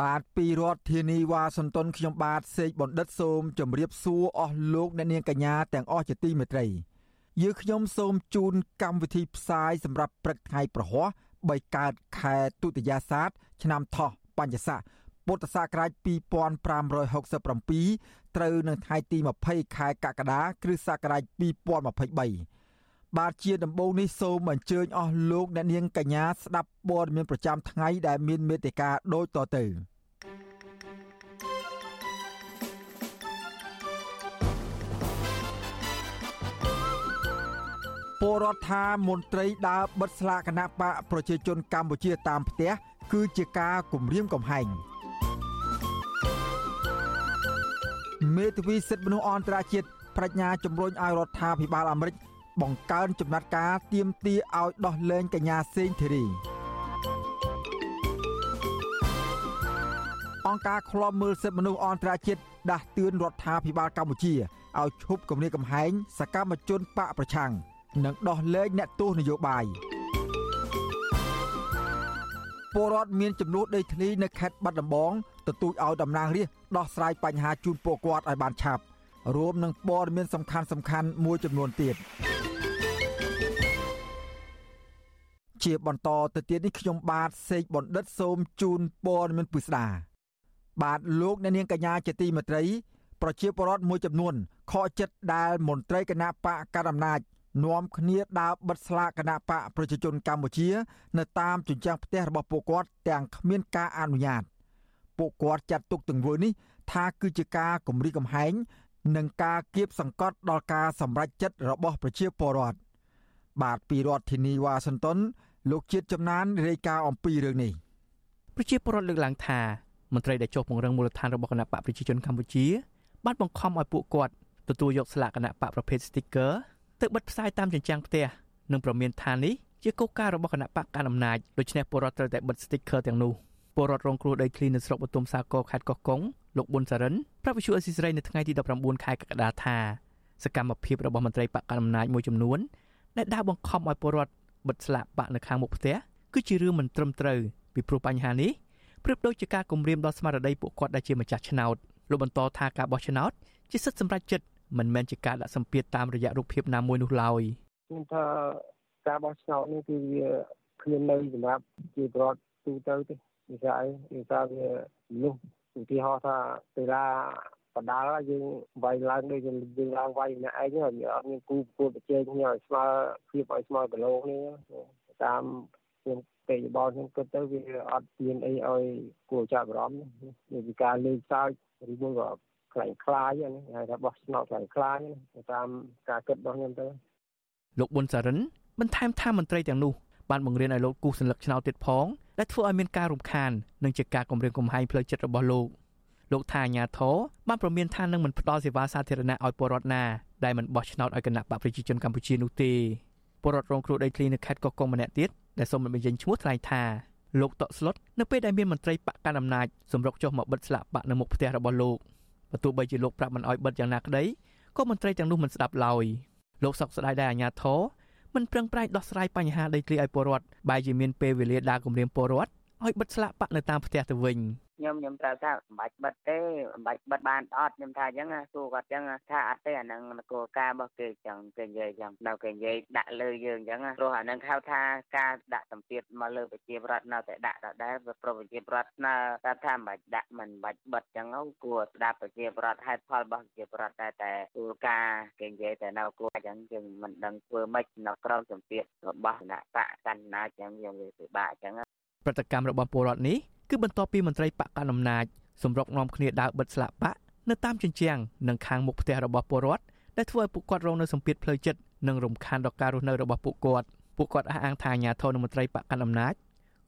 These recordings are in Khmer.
បាទពីរដ្ឋធានីវ៉ាស៊ីនតោនខ្ញុំបាទសេកបណ្ឌិតសូមជម្រាបសួរអស់លោកអ្នកនាងកញ្ញាទាំងអស់ជាទីមេត្រីយើខ្ញុំសូមជូនកម្មវិធីផ្សាយសម្រាប់ព្រឹកថ្ងៃប្រហ័ស3កើតខែទុតិយាសាទឆ្នាំថោះបញ្ញស័កពុទ្ធសករាជ2567ត្រូវនៅថ្ងៃទី20ខែកក្កដាគ្រិស្តសករាជ2023 បាទជាដំបូងនេះសូមអញ្ជើញអស់លោកអ្នកនាងកញ្ញាស្ដាប់ព័ត៌មានប្រចាំថ្ងៃដែលមានមេត្តាដូចតទៅពលរដ្ឋថាមន្ត្រីដើរបិទស្លាកគណៈបកប្រជាជនកម្ពុជាតាមផ្ទះគឺជាការគំរាមកំហែងមេធាវីសិទ្ធិមនុស្សអន្តរជាតិប្រាជ្ញាជំរុញឲ្យរដ្ឋាភិបាលអាមេរិក បង្កើនចំណាត់ការទៀមទាឲ្យដោះលែងកញ្ញាសេងធីរីអង្គការឃ្លាំមើលសិទ្ធិមនុស្សអន្តរជាតិដាស់តឿនរដ្ឋាភិបាលកម្ពុជាឲ្យឈប់គំរាមកំហែងសកម្មជនបកប្រឆាំងនិងដោះលែងអ្នកទោសនយោបាយពលរដ្ឋមានចំនួនដីធ្លីនៅខេត្តបាត់ដំបងទទូចឲ្យតំណាងរាស្ត្រដោះស្រាយបញ្ហាជូនពលរដ្ឋឲ្យបានឆាប់រួមនឹងព័ត៌មានសំខាន់សំខាន់មួយចំនួនទៀត ជាបន្តទៅទៀតនេះខ្ញុំបាទសេកបណ្ឌិតសូមជូនព័ត៌មានពិស្ដាបាទលោកអ្នកនាងកញ្ញាជាទីមេត្រី ប្រជាពលរដ្ឋមួយចំនួនខកចិត្តដែលមន្ត្រីគណៈបកកណ្ដាលអំណាចនាំគ្នាដើរបិទស្លាកគណៈបកប្រជាជនកម្ពុជា នៅតាមជញ្ជាំងផ្ទះរបស់ពួកគាត់ទាំងគ្មានការអនុញ្ញាតពួកគាត់ចាត់ទុកទង្វើនេះថាគឺជាការគំរាមកំហែងនិងការគៀបសង្កត់ដល់ការសម្រេចចិត្តរបស់ប្រជាពលរដ្ឋបាទពីរដ្ឋធានីវ៉ាស៊ីនតោន លោកជាតិចំណានរាយការណ៍អំពីរឿងនេះប្រជាពលរដ្ឋលើកឡើងថាមន្ត្រីដែលចុះពង្រឹងមូលដ្ឋានរបស់គណៈបកប្រជាជនកម្ពុជាបានបង្ខំឲ្យពួកគាត់ទទួលយកស្លាកគណៈបកប្រភេទ sticker ទៅបិទផ្សាយតាមជញ្ជាំងផ្ទះនិងប្រមានថានេះជាកូការរបស់គណៈបកកណ្ដាលអំណាចដូច្នេះពលរដ្ឋត្រូវតែបិទ sticker ទាំងនោះពលរដ្ឋរងគ្រោះដីធ្លីនៅស្រុកបទុមសាគរខេត្តកោះកុងលោកប៊ុនសារិនប្រាប់វិសុអេស៊ីសរ៉ៃនៅថ្ងៃទី19ខែកក្កដាថាសកម្មភាពរបស់មន្ត្រីបកកណ្ដាលអំណាចមួយចំនួនដែលដើរបង្ខំឲ្យពលរដ្ឋ បិទស្លាកបកនៅខាងមុខផ្ទះគឺជារឿងមិនត្រឹមត្រូវពីព្រោះបញ្ហានេះប្រៀបដូចជាការគំរាមដល់ស្មារតីពួកគាត់ដែលជាម្ចាស់ឆ្នោតលោកបន្តថាការបោះឆ្នោតជាសិទ្ធិសម្រេចចិត្តមិនមែនជាការដាក់សម្ពាធតាមរយៈរូបភាពណាមួយនោះឡើយខ្ញុំថាការបោះឆ្នោតនេះគឺវាគ្មាននៅសម្រាប់ជាប្រវត្តិទូទៅទេនិយាយនិយាយវានោះឧទាហរណ៍ថាកីឡា បដាល់យើងវាយឡើងដូចយើងឡើងវាយម្នាក់ឯងអត់មានគូប្រកួតប្រជែងគ្នាឲ្យស្មើភាពឲ្យស្មើគីឡូនេះតាមខ្ញុំពេកបលខ្ញុំគិតទៅវាអត់មានអីឲ្យគួរចាប់អារម្មណ៍នេះវាការលេងសើចឬមួយក៏ខ្លាំងខ្លាយហ្នឹងហៅថាបោះឆ្នោតខ្លាំងខ្លាយតាមការគិតរបស់ខ្ញុំទៅលោកប៊ុនសារិនបន្ថែមថាមន្ត្រីទាំងនោះបានបង្រៀនឲ្យលោកគូសសញ្ញាឆ្នោតទៀតផងដែលធ្វើឲ្យមានការរំខាននិងជាការគំរាមកំហែងផ្លូវចិត្តរបស់លោក លោកថាអាញាធរបានប្រមានថានឹងមិនផ្ដល់សេវាសាធារណៈឲ្យពលរដ្ឋណាដែលមិនបោះឆ្នោតឲ្យគណៈបកប្រជាជនកម្ពុជានោះទេពលរដ្ឋរងគ្រោះដីធ្លីនៅខេត្តកោះកុងម្នាក់ទៀតដែលសូមមិនបញ្ចេញឈ្មោះថ្លែងថាលោកតក់ស្លុតនៅពេលដែលមានមន្ត្រីបកកណ្ដាលអំណាចសម្រុកចុះមកបិទស្លាកបកនៅមុខផ្ទះរបស់លោកបើទោះបីជាលោកប្រាប់មិនអោយបិទយ៉ាងណាក្តីក៏មន្ត្រីទាំងនោះមិនស្ដាប់ឡើយលោកសុកស្ដាយដែរអាញាធរមិនប្រឹងប្រែងដោះស្រាយបញ្ហាដីធ្លីឲ្យពលរដ្ឋបែរជាមានពេលវេលាដើរគម្រាមពលរដ្ឋឲ្យបិទស្លាកបាក់នៅតាមផ្ទះទៅវិញ ខ្ញុំខ្ញុំត្រូវថាមិនបាច់បិទទេមិនបាច់បិទបានអត់ខ្ញុំថាអញ្ចឹងសួរគាត់អញ្ចឹងថាអត់ទេអាហ្នឹងគោលការណ៍របស់គេអញ្ចឹងគេនិយាយអញ្ចឹងដល់គេនិយាយដាក់លើយើងអញ្ចឹងព្រោះអាហ្នឹងហៅថាការដាក់សម្ពាធមកលើប្រជាប្រដ្ឋនៅតែដាក់ដដែលព្រោះប្រជាប្រដ្ឋណាថាថាមិនបាច់ដាក់មិនបាច់បិទអញ្ចឹងគួរស្ដាប់ប្រជាប្រដ្ឋហេតុផលរបស់ប្រជាប្រដ្ឋតែតែគោលការណ៍គេនិយាយតែនៅគួរអញ្ចឹងយើងមិនដឹងធ្វើម៉េចនៅក្រោមសម្ពាធរបស់គណៈបកកណ្ណាអញ្ចឹងយើងវាពិបាកអញ្ចឹងប្រតិកម្មរបស់ពលរដ្ឋនេះ គឺបន្ទាប់ពីមន្ត្រីបកកណ្ដាលអំណាចសម្រុកនាំគ្នាដើរបិទស្លាកបាក់នៅតាមជញ្ជាំងនិងខាងមុខផ្ទះរបស់ពលរដ្ឋដែលធ្វើឲ្យពួកគាត់រងនៅសម្ពាធផ្លូវចិត្តនិងរំខានដល់ការរស់នៅរបស់ពួកគាត់ពួកគាត់អះអាងថាអាញាធនមន្ត្រីបកកណ្ដាលអំណាច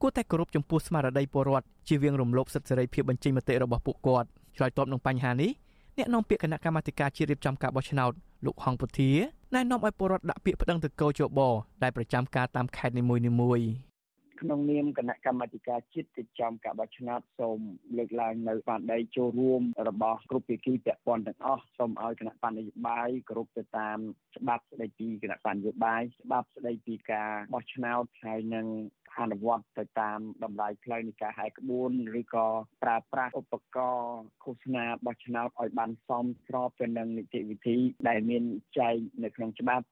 គួរតែគោរពចំពោះស្មារតីពលរដ្ឋជាវៀងរំលោភសិទ្ធិសេរីភាពបញ្ចេញមតិរបស់ពួកគាត់ឆ្លើយតបនឹងបញ្ហានេះអ្នកនាំពាក្យគណៈកម្មាធិការជាតិរៀបចំការបោះឆ្នោតលោកហងពុធាណែនាំឲ្យពលរដ្ឋដាក់ពាក្យប្តឹងទៅកោជបដែលប្រចាំការតាមខេត្តនីមួយៗ ក្នុងនាមគណៈកម្មាធិការជាតិកិច្ចចំការបោះឆ្នោតសូមលើកឡើងនៅស្មារតីចូលរួមរបស់គ្រប់ភាគីពាក់ព័ន្ធទាំងអស់សូមឲ្យគណៈបញ្ញយោបាយគោរពទៅតាមច្បាប់ស្តីពីគណៈបញ្ញយោបាយច្បាប់ស្តីពីការបោះឆ្នោតហើយនឹងអនុវត្តទៅតាមតម្លៃផ្លូវនៃការហែកក្បួនឬក៏ប្រើប្រាស់ឧបករណ៍ឃោសនាបោះឆ្នោតឲ្យបានសមស្របទៅនឹងនីតិវិធីដែលមានចែងនៅក្នុងច្បាប់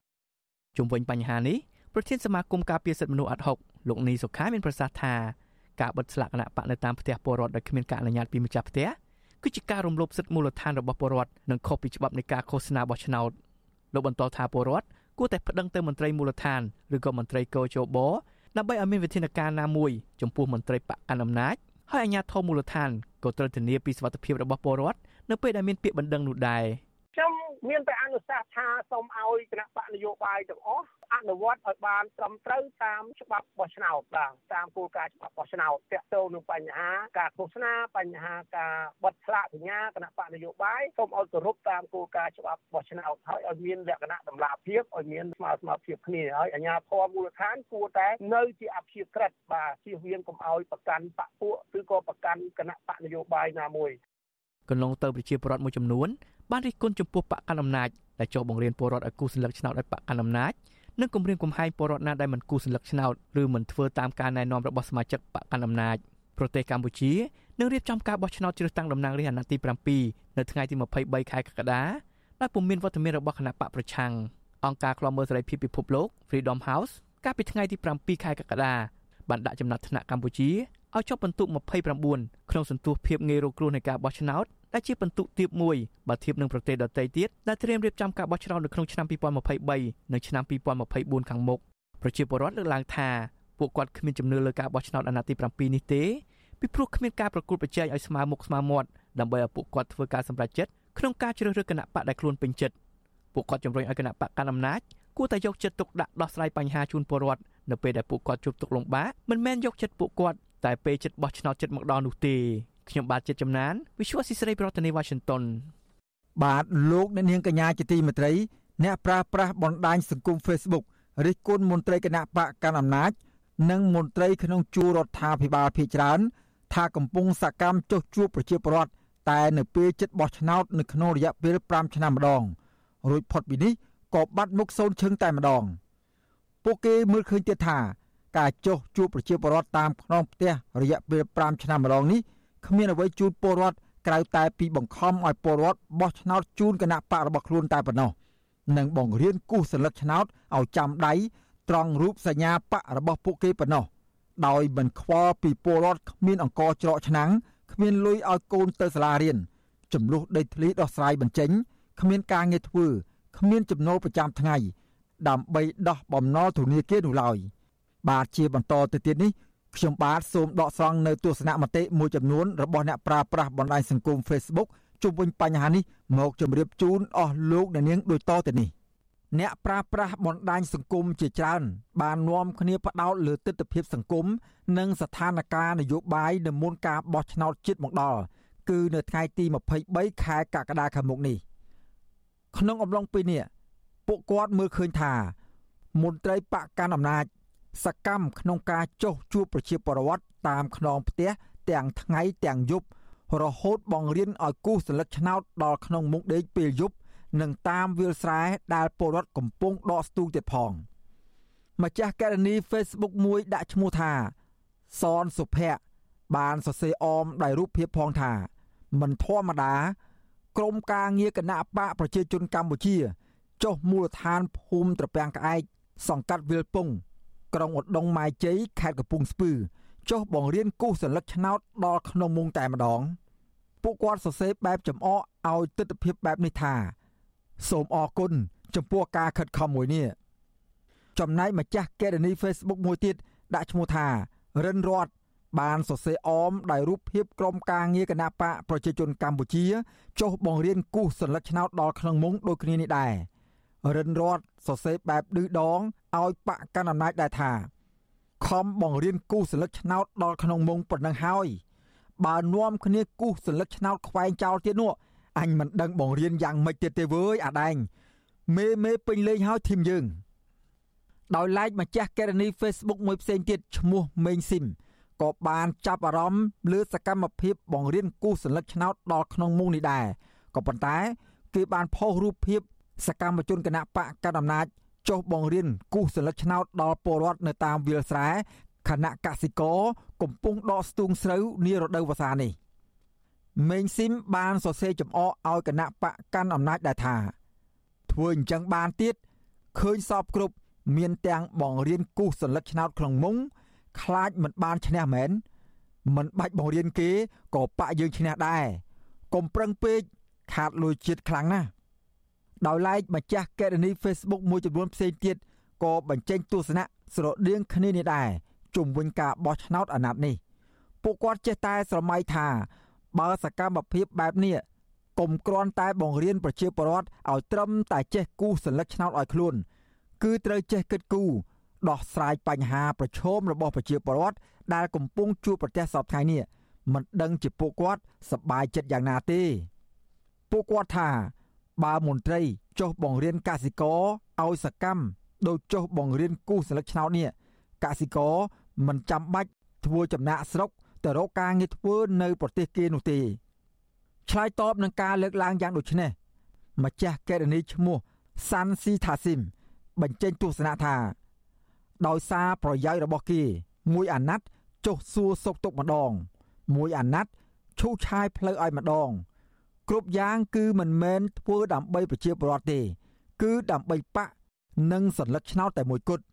ជុំវិញបញ្ហានេះប្រធានសមាគមការពារសិទ្ធិមនុស្សអាត់ហុក លោកនីសុខាមានប្រសាសន៍ថាការបិទស្លាកគណៈបកនៅតាមផ្ទះពលរដ្ឋដោយគ្មានការអនុញ្ញាតពីម្ចាស់ផ្ទះគឺជាការរំលោភសិទ្ធិមូលដ្ឋានរបស់ពលរដ្ឋនិងខុសពីច្បាប់នៃការឃោសនាបោះឆ្នោតលោកបន្តថាពលរដ្ឋគួរតែប្តឹងទៅមន្ត្រីមូលដ្ឋានឬក៏មន្ត្រីកោជបដើម្បីឲ្យមានវិធានការណាមួយចំពោះមន្ត្រីបកកណ្ដាលអំណាចហើយអាជ្ញាធរមូលដ្ឋានក៏ត្រូវធានាពីសុវត្ថិភាពរបស់ពលរដ្ឋនៅពេលដែលមានពាក្យបណ្ដឹងនោះដែរ ខ្ញុំមានតែអនុសាសន៍ថាសូមឲ្យគណៈបកនយោបាយទាំងអស់អនុវត្តឲ្យបានត្រឹមត្រូវតាមច្បាប់បោះឆ្នោតបាទតាមគោលការណ៍ច្បាប់បោះឆ្នោតទាក់ទងនឹងបញ្ហាការឃោសនាបញ្ហាការបិទឆ្លាកសញ្ញាគណៈបកនយោបាយសូមឲ្យគោរពតាមគោលការណ៍ច្បាប់បោះឆ្នោតហើយឲ្យមានលក្ខណៈតម្លាភាពឲ្យមានស្មើស្មើភាពគ្នាហើយអាជ្ញាធរមូលដ្ឋានគួរតែនៅជាអព្យាក្រឹតបាទជៀសវាងកុំឲ្យប្រកាន់បកពួកឬក៏ប្រកាន់គណៈបកនយោបាយណាមួយកន្លងទៅប្រជាពលរដ្ឋមួយចំនួន បានរិះគន់ចំពោះបកកណ្ដាលអំណាចដែលចុះបង្រៀនពលរដ្ឋឲ្យគូសញ្ញលឹកឆ្នោតឲ្យបកកណ្ដាលអំណាចនិងគម្រាមកំហែងពលរដ្ឋណាដែលមិនគូសញ្ញលឹកឆ្នោតឬមិនធ្វើតាមការណែនាំរបស់សមាជិកបកកណ្ដាលអំណាចប្រទេសកម្ពុជានឹងរៀបចំការបោះឆ្នោតជ្រើសតាំងតំណាងរាស្ត្រអាណត្តិទី7នៅថ្ងៃទី23ខែកក្កដាដោយពុំមានវត្តមានរបស់គណៈបកប្រឆាំងអង្គការឃ្លាំមើលសេរីភាពពិភពលោក Freedom House កាលពីថ្ងៃទី7ខែកក្កដាបានដាក់ចំណាត់ថ្នាក់កម្ពុជាឲ្យចុះបន្ទុក29ក្នុងសន្ទុះភាពងាយរងគ្រោះនៃការបោះឆ្នោត ដែលជាបន្ទុកទាបមួយបើធៀបនឹងប្រទេសដទៃទៀតដែលត្រៀមរៀបចំការបោះឆ្នោតនៅក្នុងឆ្នាំ2023និងឆ្នាំ2024ខាងមុខប្រជាពលរដ្ឋលើកឡើងថាពួកគាត់គ្មានជំនឿលើការបោះឆ្នោតអាណត្តិទី7នេះទេពីព្រោះគ្មានការប្រកួតប្រជែងឲ្យស្មើមុខស្មើមាត់ដើម្បីឲ្យពួកគាត់ធ្វើការសម្រេចចិត្តក្នុងការជ្រើសរើសគណៈបកដែលខ្លួនពេញចិត្តពួកគាត់ជំរុញឲ្យគណៈបកកាន់អំណាចគួរតែយកចិត្តទុកដាក់ដោះស្រាយបញ្ហាជូនពលរដ្ឋនៅពេលដែលពួកគាត់ជួបទុក្ខលំបាកមិនមែនយកចិត្តពួកគាត់តែពេលចិត្តបោះឆ្នោតចិត្តមកដល់នោះទេ ខ្ញុំបាទចិត្តចំណាន Visual ស៊ីស្រីប្រធានាទី Washington បាទលោកអ្នកនាងកញ្ញាជាទីមេត្រី អ្នកប្រើប្រាស់បណ្ដាញសង្គម Facebook រិះគន់មន្ត្រីគណៈបកកណ្ដាលអំណាច និងមន្ត្រីក្នុងជួររដ្ឋាភិបាលភៀចច្រើន ថាកំពុងសកម្មចុះជួបប្រជាពលរដ្ឋតែនៅពេលចិត្តបោះឆ្នោតនៅក្នុងរយៈពេល5ឆ្នាំម្ដងរួចផុតពីនេះក៏បាត់មុខសូនឈឹងតែម្ដងពួកគេមើលឃើញទៀតថា ការចុះជួបប្រជាពលរដ្ឋតាមខ្នងផ្ទះរយៈពេល5ឆ្នាំម្ដងនេះ គ្មានអ្វីជូនពលរដ្ឋក្រៅតែពីបង្ខំឲ្យពលរដ្ឋបោះឆ្នោតជូនគណៈបករបស់ខ្លួនតែប៉ុណ្ណោះនិងបង្រៀនគូសសន្លឹកឆ្នោតឲ្យចាំដៃត្រង់រូបសញ្ញាបករបស់ពួកគេប៉ុណ្ណោះដោយមិនខ្វល់ពីពលរដ្ឋគ្មានអង្គច្រកឆ្នាំងគ្មានលុយឲ្យកូនទៅសាលារៀនចំនួនដីធ្លីដោះស្រាយបញ្ចេញគ្មានការងារធ្វើគ្មានចំណូលប្រចាំថ្ងៃ ដើម្បីដោះបំណុលធនាគារនោះឡើយបាទជាបន្តទៅទៀតនេះ ខ្ញុំបាទសូមដកស្រង់នៅទស្សនៈមតិមួយចំនួនរបស់អ្នកប្រើប្រាស់បណ្ដាញសង្គម Facebook ជុំវិញបញ្ហានេះមកជម្រាបជូនអស់លោកអ្នកនាងដូចតទៅនេះអ្នកប្រើប្រាស់បណ្ដាញសង្គមជាច្រើន បាននាំគ្នាផ្ដោតលើទស្សនវិជ្ជាសង្គមនិងស្ថានភាពនយោបាយនៅមុនការបោះឆ្នោតជាតិមកដល់គឺនៅថ្ងៃទី23ខែកក្កដាខាងមុខនេះក្នុងអំឡុងពេលនេះពួកគាត់មើលឃើញថាមន្ត្រីបកកាន់អំណាច សកម្មក្នុងការចុះជួបប្រជាពលរដ្ឋតាមខ្នងផ្ទះទាំងថ្ងៃទាំងយប់រហូតបង្រៀនឲ្យគូសសន្លឹកឆ្នោតដល់ក្នុងមុខដេកពេលយប់និងតាមវាលស្រែដែលពលរដ្ឋកំពុងដកស្ទូងទៀតផងម្ចាស់ករណី Facebook មួយដាក់ឈ្មោះថាសនសុភ័ក្របានសរសេរអមដោយរូបភាពផងថាមិនធម្មតាក្រមការងារគណៈបកប្រជាជនកម្ពុជាចុះមូលដ្ឋានភូមិត្រពាំងក្អែកសង្កាត់វិលពង ក្រុងឧដុង្គម៉ែជ័យខេត្តកំពង់ស្ពឺចុះបង្រៀនគូសសន្លឹកឆ្នោតដល់ក្នុងមុងតែម្ដង ពួកគាត់សរសេរបែបចំអកឲ្យទស្សនវិជ្ជាបែបនេះថាសូមអរគុណចំពោះការខិតខំមួយនេះចំណែកម្ចាស់កេរនី Facebook មួយទៀតដាក់ឈ្មោះថារិនរតបានសរសេរអមដោយរូបភាពក្រុមការងារគណៈបកប្រជាជនកម្ពុជា ចុះបង្រៀនគូសសន្លឹកឆ្នោតដល់ក្នុងមុងដូចគ្នានេះដែររិនរតសរសេរបែបឌឺដង ឲ្យបកកណ្ដាលអំណាចដែរថាខំបង្រៀនគូសសន្លឹកឆ្នោតដល់ក្នុងមុងប៉ុណ្ណឹងហើយបើនាំគ្នាគូសសន្លឹកឆ្នោតខ្វែងចោលទៀតនោះអញមិនដឹងបង្រៀនយ៉ាងម៉េចទៀតទេវើយអាដែងមេមេពេញលេងហើយធីមយើង ដោយឡែកម្ចាស់កេរនី Facebook មួយផ្សេងទៀតឈ្មោះមេងស៊ីមក៏បានចាប់អារម្មណ៍លើសកម្មភាពបង្រៀនគូសញ្ញឆ្នោតដល់ក្នុងមុងនេះដែរក៏ប៉ុន្តែ គេបានផុសរូបភាពសកម្មជនគណៈបកកណ្ដាលអំណាច ចុះបង្រៀនគូសញ្ញឆ្នោតដល់ពលរដ្ឋនៅតាមវាលស្រែខណៈកសិករកំពុងដកស្ទូងស្រូវនារដូវវស្សានេះមេងស៊ីមបានសរសេរចំអកឲ្យគណៈបកកាន់អំណាចដែរថាធ្វើអញ្ចឹងបានទៀតឃើញសពគ្រប់មានទាំងបង្រៀនគូសសន្លឹកឆ្នោតក្នុងមុងខ្លាចមិនបានឈ្នះមែនមិនបាច់បង្រៀនគេក៏បាក់យើងឈ្នះដែរកុំប្រឹងពេកខាតលុយជាតិខ្លាំងណាស់ ដោយឡែកម្ចាស់កេរនី Facebook មួយចំនួនផ្សេងទៀតក៏បញ្ចេញទស្សនៈស្រដៀងគ្នានេះដែរជុំវិញការបោះឆ្នោតអាណត្តិនេះពួកគាត់ចេះតែស្រមៃថាបើសកម្មភាពបែបនេះកុំគ្រាន់តែបង្រៀនប្រជាពលរដ្ឋឲ្យត្រឹមតែចេះគូសសន្លឹកឆ្នោតឲ្យខ្លួន គឺត្រូវចេះគិតគូរដោះស្រាយបញ្ហាប្រឈមរបស់ប្រជាពលរដ្ឋដែលកំពុងជួបប្រទះសពថ្ងៃនេះមិនដឹងជាពួកគាត់សប្បាយចិត្តយ៉ាងណាទេពួកគាត់ថា បើមន្ត្រីចុះបង្រៀនកសិករឲ្យសកម្មដោយចុះបង្រៀនគូសសន្លឹកឆ្នោតនេះកសិករមិនចាំបាច់ធ្វើចំណាក់ស្រុកទៅរកការងារធ្វើនៅប្រទេសគេនោះទេឆ្លើយតបនឹងការលើកឡើងយ៉ាងដូចនេះម្ចាស់កេរនីឈ្មោះសាន់ស៊ីថាស៊ីមបញ្ចេញទស្សនៈថា ដោយសារប្រយោជន៍របស់គេ មួយអាណត្តិចុះសួរសុកទុកម្ដង មួយអាណត្តិឈូសឆាយផ្លូវឲ្យម្ដង គ្រប់យ៉ាងគឺមិនមែនធ្វើដើម្បីប្រជាពលរដ្ឋទេ គឺដើម្បីបកនិងសัญลักษณ์ឆ្នោតតែមួយគត់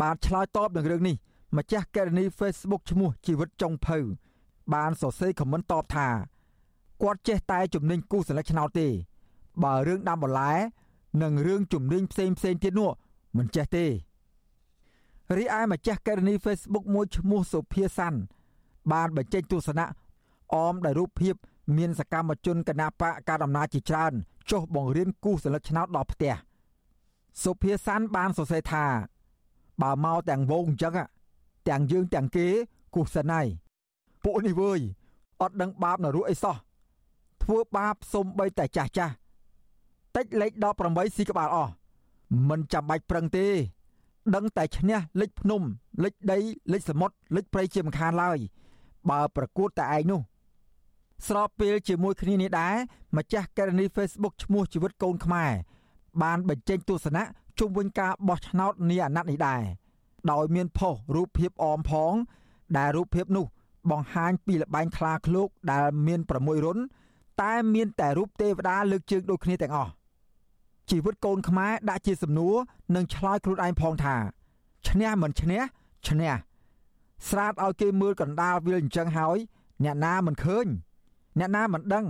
បានឆ្លើយតបនឹងរឿងនេះម្ចាស់កេរនី Facebook ឈ្មោះជីវិតចុងភៅបានសរសេរខមមិនតបថាគាត់ចេះតែជំនាញគូសញ្ញឆ្នោតទេ បើរឿងដាំបន្លែ និងរឿងជំនាញផ្សេងផ្សេងទៀតនោះមិនចេះទេរីឯម្ចាស់កេរនី Facebook មួយឈ្មោះសុភាសាន់បានបញ្ចេញទស្សនៈអមដោយរូបភាព មានសកម្មជនគណបកការដំណើរជាច្រើនចុះបង្រៀនគូសញ្ញឆ្នោតដល់ផ្ទះសុភាសាន់បានសរសេរថា បើមកទាំងវងអញ្ចឹងទាំងយើងទាំងគេគូសណៃពួកនេះវើយអត់ដឹងបាបនរកអីសោះធ្វើបាបសំបីតែចាស់ចាស់តិចលេខ18ស៊ីក្បាលអស់មិនចាំបាច់ប្រឹងទេ ដឹងតែឈ្នះលេខភ្នំលេខដីលេខសមុទ្រលេខព្រៃជាមិនខានឡើយបើប្រកួតតែឯងនោះ ស្របពេលជាមួយគ្នានេះដែរម្ចាស់ករណី Facebook ឈ្មោះជីវិតកូនខ្មែរបានបញ្ចេញទស្សនៈជុំវិញការបោះឆ្នោតនាអាណត្តិនេះដែរដោយមានផុសរូបភាពអមផង ដែលរូបភាពនោះ បង្ហាញពីលបែងខ្លាឃ្លោកដែលមាន6រុនតែមានតែរូបទេវតាលើកជើងដូចគ្នាទាំងអស់ជីវិតកូនខ្មែរដាក់ជាសំណួរនិងឆ្លើយខ្លួនឯងផងថាឈ្នះមិនឈ្នះឈ្នះស្រាតឲ្យគេមើលកណ្ដាលវាលអញ្ចឹងហើយ អ្នកណាមិនឃើញ អ្នកណាមិនដឹង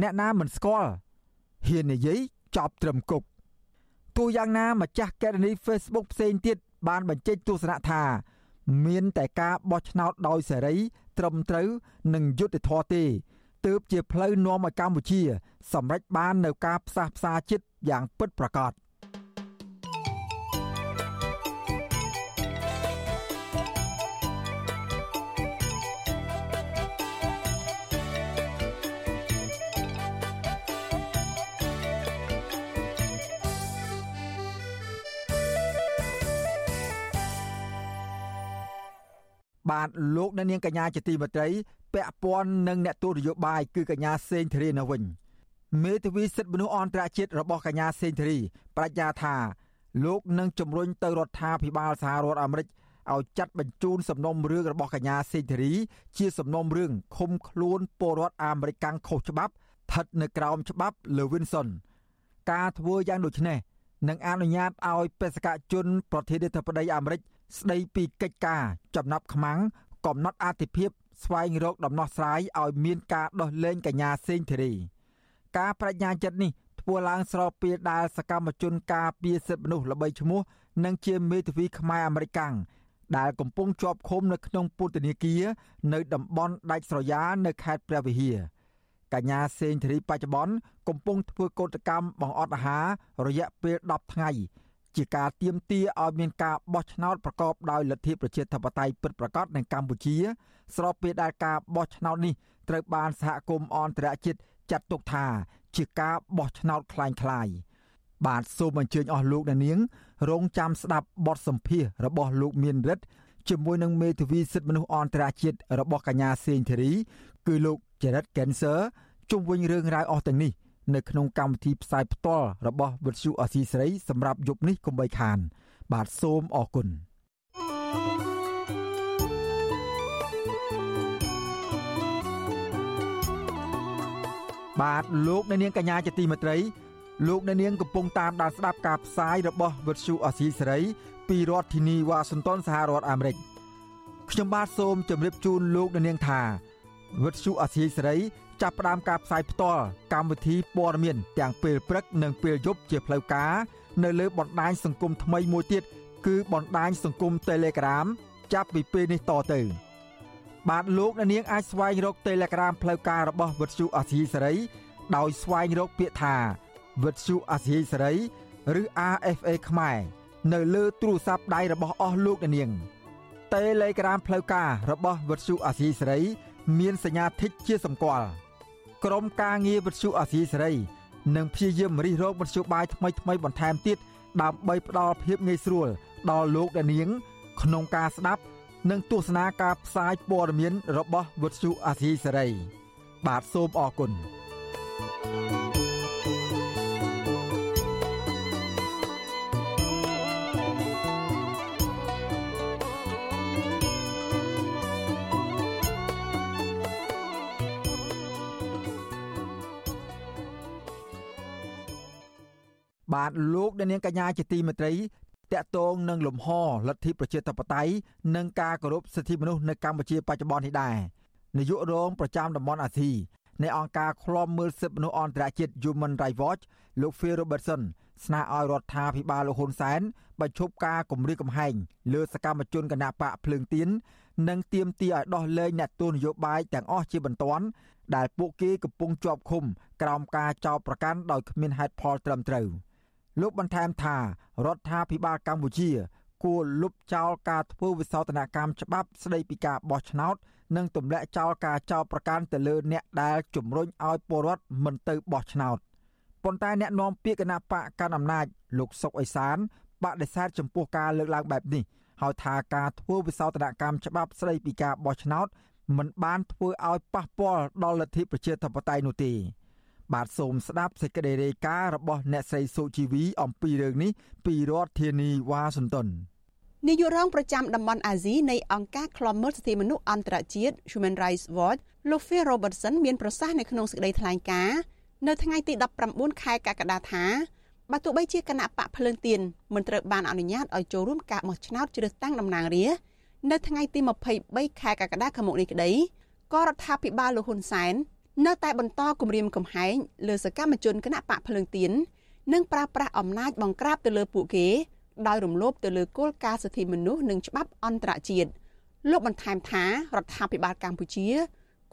អ្នកណាមិនស្គាល់ហ៊ាននិយាយចប់ត្រឹមគប់ទោះយ៉ាងណាម្ចាស់កេរនី Facebook ផ្សេងទៀតបានបញ្ចេញទស្សនៈថា មានតែការបោះឆ្នោតដោយសេរី ត្រឹមត្រូវនិងយុត្តិធម៌ទេទើបជាផ្លូវនាំឲ្យកម្ពុជា សម្រេចបាននូវការផ្សះផ្សាចិត្តយ៉ាងពិតប្រាកដ បាទលោកអ្នកនាងកញ្ញាជាទីមេត្រីពាក់ព័ន្ធនឹងអ្នកទូតនយោបាយគឺកញ្ញាសេងធារីនៅវិញមេធាវីសិទ្ធិមនុស្សអន្តរជាតិរបស់កញ្ញាសេងធារីបញ្ញាថាលោកនឹងជំរុញទៅរដ្ឋាភិបាលសហរដ្ឋអាមេរិកឲ្យចាត់បញ្ជូនសំណុំរឿងរបស់កញ្ញាសេងធារីជាសំណុំរឿងឃុំខ្លួនពលរដ្ឋអាមេរិកកាំងខុសច្បាប់ស្ថិតនៅក្រោមច្បាប់ Levinson ការធ្វើយ៉ាងដូចនេះនឹងអនុញ្ញាតឲ្យបេសកជនប្រធានាធិបតីអាមេរិក ស្ដីពីកិច្ចការចំណាប់ខ្មាំងកំណត់អធិភាពស្វែងរកដំណោះស្រាយឲ្យមានការដោះលែងកញ្ញាសេងធីរីការបញ្ញាចិត្តនេះធ្វើឡើងស្របពេលដែលសកម្មជនការពារសិទ្ធិមនុស្សល្បីឈ្មោះនិងជាមេធាវីខ្មែរអាមេរិកាំងដែលកំពុងជាប់ឃុំនៅក្នុងពន្ធនាគារនៅតំបន់ដាច់ស្រយាលនៅខេត្តព្រះវិហារកញ្ញាសេងធីរីបច្ចុប្បន្នកំពុងធ្វើកោតកម្មបង្អត់អាហាររយៈពេល10ថ្ងៃ ជាការទៀមទាឲ្យមានការបោះឆ្នោតប្រកបដោយលទ្ធិប្រជាធិបតេយ្យពិតប្រាកដនៅកម្ពុជា ស្របពេលដែលការបោះឆ្នោតនេះត្រូវបានសហគមន៍អន្តរជាតិ ចាត់ទុកថាជាការបោះឆ្នោតคล้ายៗបាទសូមអញ្ជើញអស់លោកអ្នកនាង រងចាំស្ដាប់បទសម្ភាសរបស់លោកមានរិទ្ធជាមួយនឹងមេធាវីសិទ្ធិមនុស្សអន្តរជាតិរបស់កញ្ញាសេងធីរី គឺលោកចរិតកេនសឺជុំវិញរឿងរ៉ាវអស់ទាំងនេះ នៅក្នុងកម្មវិធីផ្សាយផ្ទាល់របស់វិទ្យុអសីស្រីសម្រាប់យប់នេះកុំបីខាន បាទសូមអរគុណបាទលោកអ្នកនាងកញ្ញាជាទីមេត្រីលោកអ្នកនាងកំពុងតាមដានស្ដាប់ការផ្សាយរបស់វិទ្យុអសីសេរីពីរដ្ឋធានីវ៉ាស៊ីនតោនសហរដ្ឋអាមេរិកខ្ញុំបាទសូមជម្រាបជូនលោកអ្នកនាងថាវិទ្យុអសីសេរី ចាប់ផ្ដើមការផ្សាយផ្ទាល់កម្មវិធីព័ត៌មានទាំងពេលព្រឹកនិងពេលយប់ជាផ្លូវការនៅលើបណ្ដាញសង្គមថ្មីមួយទៀតគឺបណ្ដាញសង្គម Telegram ចាប់ពីពេលនេះតទៅបាទលោកអ្នកនាងអាចស្វែងរក Telegram ផ្លូវការរបស់វិទ្យុអសីសេរីដោយស្វែងរកពាក្យថាវិទ្យុអាស៊ីសេរីឬ RFA ខ្មែរនៅលើទូរស័ព្ទដៃរបស់អស់លោកអ្នកនាង Telegram ផ្លូវការរបស់វិទ្យុអាស៊ីសេរី មានសញ្ញាធីកជាសម្គាល់ ក្រុមការងារវិទ្យុអាស៊ីសេរីនឹងព្យាយាមរិះរោបវិទ្យុបាយថ្មីថ្មីបន្ថែមទៀតដើម្បីផ្ដល់ភាពងាយស្រួលដល់លោកអ្នកនាង ក្នុងការស្ដាប់ និងទស្សនាការផ្សាយព័ត៌មានរបស់វិទ្យុអាស៊ីសេរីបាទសូមអរគុណ thank you បាទលោកអ្នកនាងកញ្ញាជាទីមេត្រីតកតងនឹងលំហលទ្ធិប្រជាធិបតេយ្យនិងការគោរពសិទ្ធិមនុស្សនៅកម្ពុជាបច្ចុប្បន្ននេះដែរនាយករងប្រចាំតំបន់អាស៊ីនៃអង្គការឃ្លាំមើលសិទ្ធិមនុស្សអន្តរជាតិ Human Rights Watch លោក Phil Robertson ស្នើឲ្យរដ្ឋាភិបាលលោកហ៊ុនសែនបញ្ឈប់ការគំរាមកំហែងលើសកម្មជនគណបកភ្លើងទៀននិងទាមទារឲ្យដោះលែងអ្នកទោសនយោបាយទាំងអស់ជាបន្ទាន់ដែលពួកគេកំពុងជាប់ឃុំក្រោមការចោទប្រកាន់ដោយគ្មានហេតុផលត្រឹមត្រូវ។ លោកបន្ថែមថារដ្ឋាភិបាលកម្ពុជា គួរលុបចោលការធ្វើវិសោធនកម្មច្បាប់ស្តីពីការបោះឆ្នោត និងទម្លាក់ចោលការចោទប្រកាន់ទៅលើអ្នកដែលជំរុញឲ្យពលរដ្ឋមិនទៅបោះឆ្នោតប៉ុន្តែអ្នកនាំពាក្យគណៈបកកណ្ដាលអំណាចលោកសុកអេសានបដិសេធចំពោះការលើកឡើងបែបនេះហើយថាការធ្វើវិសោធនកម្មច្បាប់ស្តីពីការបោះឆ្នោតមិនបានធ្វើឲ្យប៉ះពាល់ដល់លទ្ធិប្រជាធិបតេយ្យនោះទេ បាទសូមស្ដាប់សេចក្តីរាយការណ៍របស់អ្នកស្រីសុជីវីអំពីរឿងនេះពីរដ្ឋធានីវ៉ាស៊ីនតោននាយករងប្រចាំតំបន់អាស៊ីនៃអង្គការឃ្លាំមើលសិទ្ធិមនុស្សអន្តរជាតិ Human Rights Watch លោក Phil Robertson មានប្រសាសន៍នៅក្នុងសេចក្តីថ្លែងការណ៍នៅថ្ងៃទី19ខែកក្កដាថាបើទោះបីជាគណៈបកភ្លើងទៀនមិនត្រូវបានអនុញ្ញាតឲ្យចូលរួមការបោះឆ្នោតជ្រើសតាំងតំណាងរាស្ត្រនៅថ្ងៃទី23ខែកក្កដាខាងមុខនេះក្តីក៏រដ្ឋាភិបាលលោកហ៊ុនសែន នៅតែបន្តគម្រាមកំហែងលើសកម្មជនគណៈបកភ្លើងទៀននិងប្រើប្រាស់អំណាចបង្ក្រាបទៅលើពួកគេដោយរំលោភទៅលើគោលការណ៍សិទ្ធិមនុស្សនិងច្បាប់អន្តរជាតិលោកបន្ថែមថារដ្ឋាភិបាលកម្ពុជា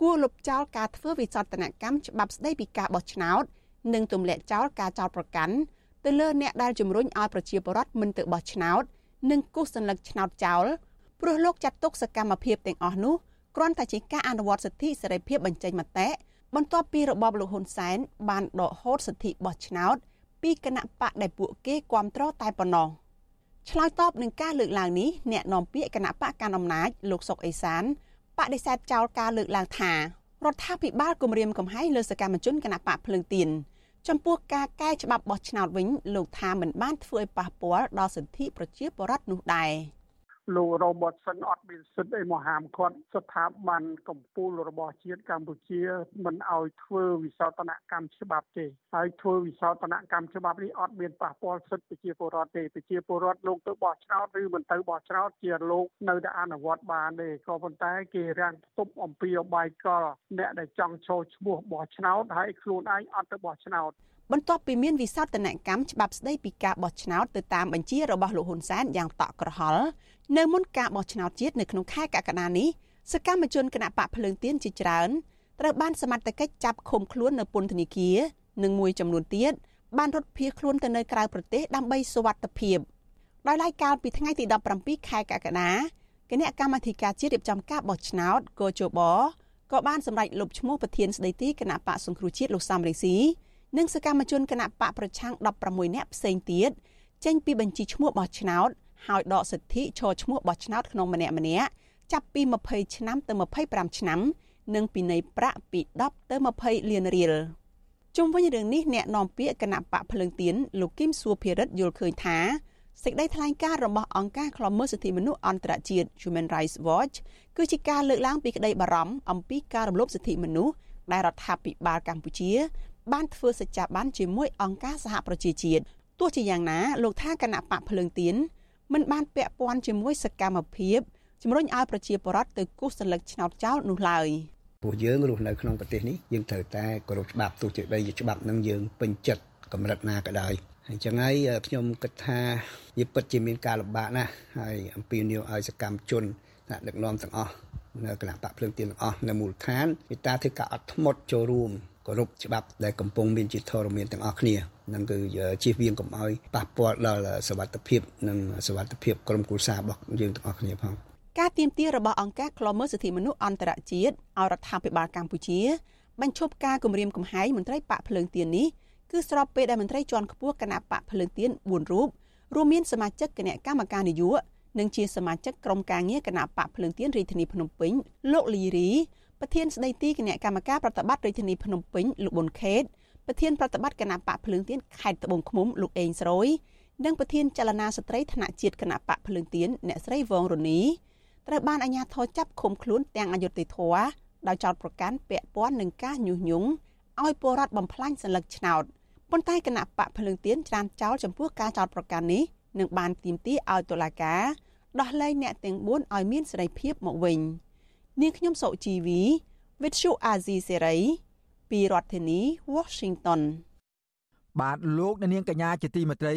គួរលុបចោលការធ្វើវិសោធនកម្មច្បាប់ស្តីពីការបោះឆ្នោត និងទម្លាក់ចោលការចោទប្រកាន់ទៅលើអ្នកដែលជំរុញឲ្យប្រជាពលរដ្ឋមិនទៅបោះឆ្នោត និងគូសសញ្ញាឆ្នោតចោលព្រោះលោកចាត់ទុកសកម្មភាពទាំងអស់នោះគ្រាន់តែជាការអនុវត្តសិទ្ធិសេរីភាពបញ្ចេញមតិ បន្ទាប់ពីរបបលោកហ៊ុនសែនបានដកហូតសិទ្ធិបោះឆ្នោត ពីគណៈបកដែលពួកគេគ្រប់គ្រងតែប៉ុណ្ណោះឆ្លើយតបនឹងការលើកឡើងនេះអ្នកនាំពាក្យគណៈបកកណ្ដាលអំណាចលោកសុកអេសានបដិសេធចោលការលើកឡើងថារដ្ឋាភិបាលគម្រាមកំហែងលើសកម្មជនគណៈបកភ្លើងទៀនចំពោះការកែច្បាប់បោះឆ្នោតវិញលោកថាមិនបានធ្វើឲ្យប៉ះពាល់ដល់សិទ្ធិប្រជាពលរដ្ឋនោះដែរ។ លោករ៉ូបតសិនអត់មានសិទ្ធិអីមកហាមគាត់ស្ថាប័នកម្ពុជារបស់ជាតិកម្ពុជាមិនឲ្យធ្វើវិសោធនកម្មច្បាប់ទេហើយធ្វើវិសោធនកម្មច្បាប់នេះអត់មានប៉ះពាល់សិទ្ធិប្រជាពលរដ្ឋទេប្រជាពលរដ្ឋលោកទៅបោះឆ្នោតឬមិនទៅបោះឆ្នោតជាលោកនៅតែអនុវត្តបានទេក៏ប៉ុន្តែគេរាំងផ្ទុបអំពីអបាយកលអ្នកដែលចង់ចូលឈ្មោះបោះឆ្នោតហើយខ្លួនឯងអត់ទៅបោះឆ្នោត បន្ទាប់ពីមានវិសោធនកម្មច្បាប់ស្តីពីការបោះឆ្នោតទៅតាមបញ្ជារបស់លោកហ៊ុនសែនយ៉ាងតក់ក្រហល់នៅមុនការបោះឆ្នោតជាតិនៅក្នុងខែកក្កដានេះសកម្មជនគណៈបកភ្លើងទៀនជាច្រើនត្រូវបានសមត្ថកិច្ចចាប់ឃុំខ្លួននៅពន្ធនាគារនិងមួយចំនួនទៀតបានរត់ភៀសខ្លួនទៅនៅក្រៅប្រទេសដើម្បីសុវត្ថិភាពដោយឡែកកាលពីថ្ងៃទី17ខែកក្កដាគណៈកម្មាធិការជាតិរៀបចំការបោះឆ្នោតកោជបក៏បានសម្រេចលុបឈ្មោះប្រធានស្ដីទីគណៈបកសង្គ្រោះជាតិលោកសំរងស៊ី និងសកម្មជនគណៈបកប្រឆាំង16នាក់ផ្សេងទៀតចេញពីបញ្ជីឈ្មោះបោះឆ្នោតហើយដកសិទ្ធិឈរឈ្មោះបោះឆ្នោតក្នុងម្នាក់ម្នាក់ចាប់ពី20ឆ្នាំទៅ25ឆ្នាំនិងពិន័យប្រាក់ពី10ទៅ20លានរៀលជុំវិញរឿងនេះអ្នកនាំពាក្យគណៈបកភ្លើងទៀនលោកគឹមសួភិរិទ្ធយល់ឃើញថាសេចក្តីថ្លែងការណ៍របស់អង្គការឃ្លាំមើលសិទ្ធិមនុស្សអន្តរជាតិ Human Rights Watch គឺជាការលើកឡើងពីក្តីបារម្ភអំពីការរំលោភសិទ្ធិមនុស្សដែលរដ្ឋាភិបាលកម្ពុជា បានធ្វើសច្ចាប័នជាមួយអង្គការសហប្រជាជាតិទោះជាយ៉ាងណាលោកថាគណៈបកភ្លើងទៀនមិនបានពាក់ព័ន្ធជាមួយសកម្មភាពជំរុញឲ្យប្រជាពលរដ្ឋទៅគូសសន្លឹកឆ្នោតចោលនោះឡើយពួកយើងរស់នៅក្នុងប្រទេសនេះយើងត្រូវតែគោរពច្បាប់ទោះជាបីជាច្បាប់នឹងយើងពេញចិត្តកម្រិតណាក៏ដោយអញ្ចឹងហើយខ្ញុំគិតថាវាពិតជាមានការលំបាកណាស់ហើយអំពីនីយឲ្យសកម្មជន ថ្នាក់ដឹកនាំទាំងអស់នៅគណៈបកភ្លើងទៀនទាំងអស់នៅមូលដ្ឋានមេត្តាធ្វើការអត់ធ្មត់ចូលរួមគោរពច្បាប់ដែលកំពុងមានជាធរមានទាំងអស់គ្នានឹងគឺជៀសវាងកុំឲ្យប៉ះពាល់ដល់សវត្ថភាពនិងសវត្ថភាពក្រុមគ្រួសាររបស់យើងទាំងអស់គ្នាផងការទៀមទារបស់អង្គការឃ្លាំមើលសិទ្ធិមនុស្សអន្តរជាតិឲ្យរដ្ឋាភិបាលកម្ពុជាបញ្ឈប់ការគម្រាមកំហែងមន្ត្រីបកភ្លើងទៀននេះគឺស្របពេលដែលមន្ត្រីជាន់ខ្ពស់គណៈបកភ្លើងទៀន4រូបរួមមានសមាជិកគណៈកម្មការនយោបាយ និងជាសមាជិកក្រុមការងារគណៈបកភ្លើងទៀនរាជធានីភ្នំពេញលោកលីរីប្រធានស្ដីទីគណៈកម្មការប្រតិបត្តិរាជធានីភ្នំពេញលោកប៊ុនខេតប្រធានប្រតិបត្តិគណៈបកភ្លើងទៀនខេត្តត្បូងឃ្មុំលោកអេងស្រួយនិងប្រធានចលនាស្ត្រីថ្នាក់ជាតិគណៈបកភ្លើងទៀនអ្នកស្រីវងរនីត្រូវបានអាជ្ញាធរចាប់ឃុំខ្លួនទាំងអយុធធរដោយចោទប្រកាន់ពាក់ព័ន្ធនឹងការញុះញង់ឲ្យពលរដ្ឋបំផ្លាញសន្លឹកឆ្នោតប៉ុន្តែគណៈបកភ្លើងទៀនច្រានចោលចំពោះការចោទប្រកាន់នេះ នឹងបានទាមទារឲ្យតុលាការដោះលែងអ្នកទាំង4ឲ្យមានសេរីភាពមកវិញនាងខ្ញុំសុជីវី With Shu Azizi Serai ពីរដ្ឋធានី Washington បាទលោកអ្នកនាងកញ្ញាជាទីមេត្រី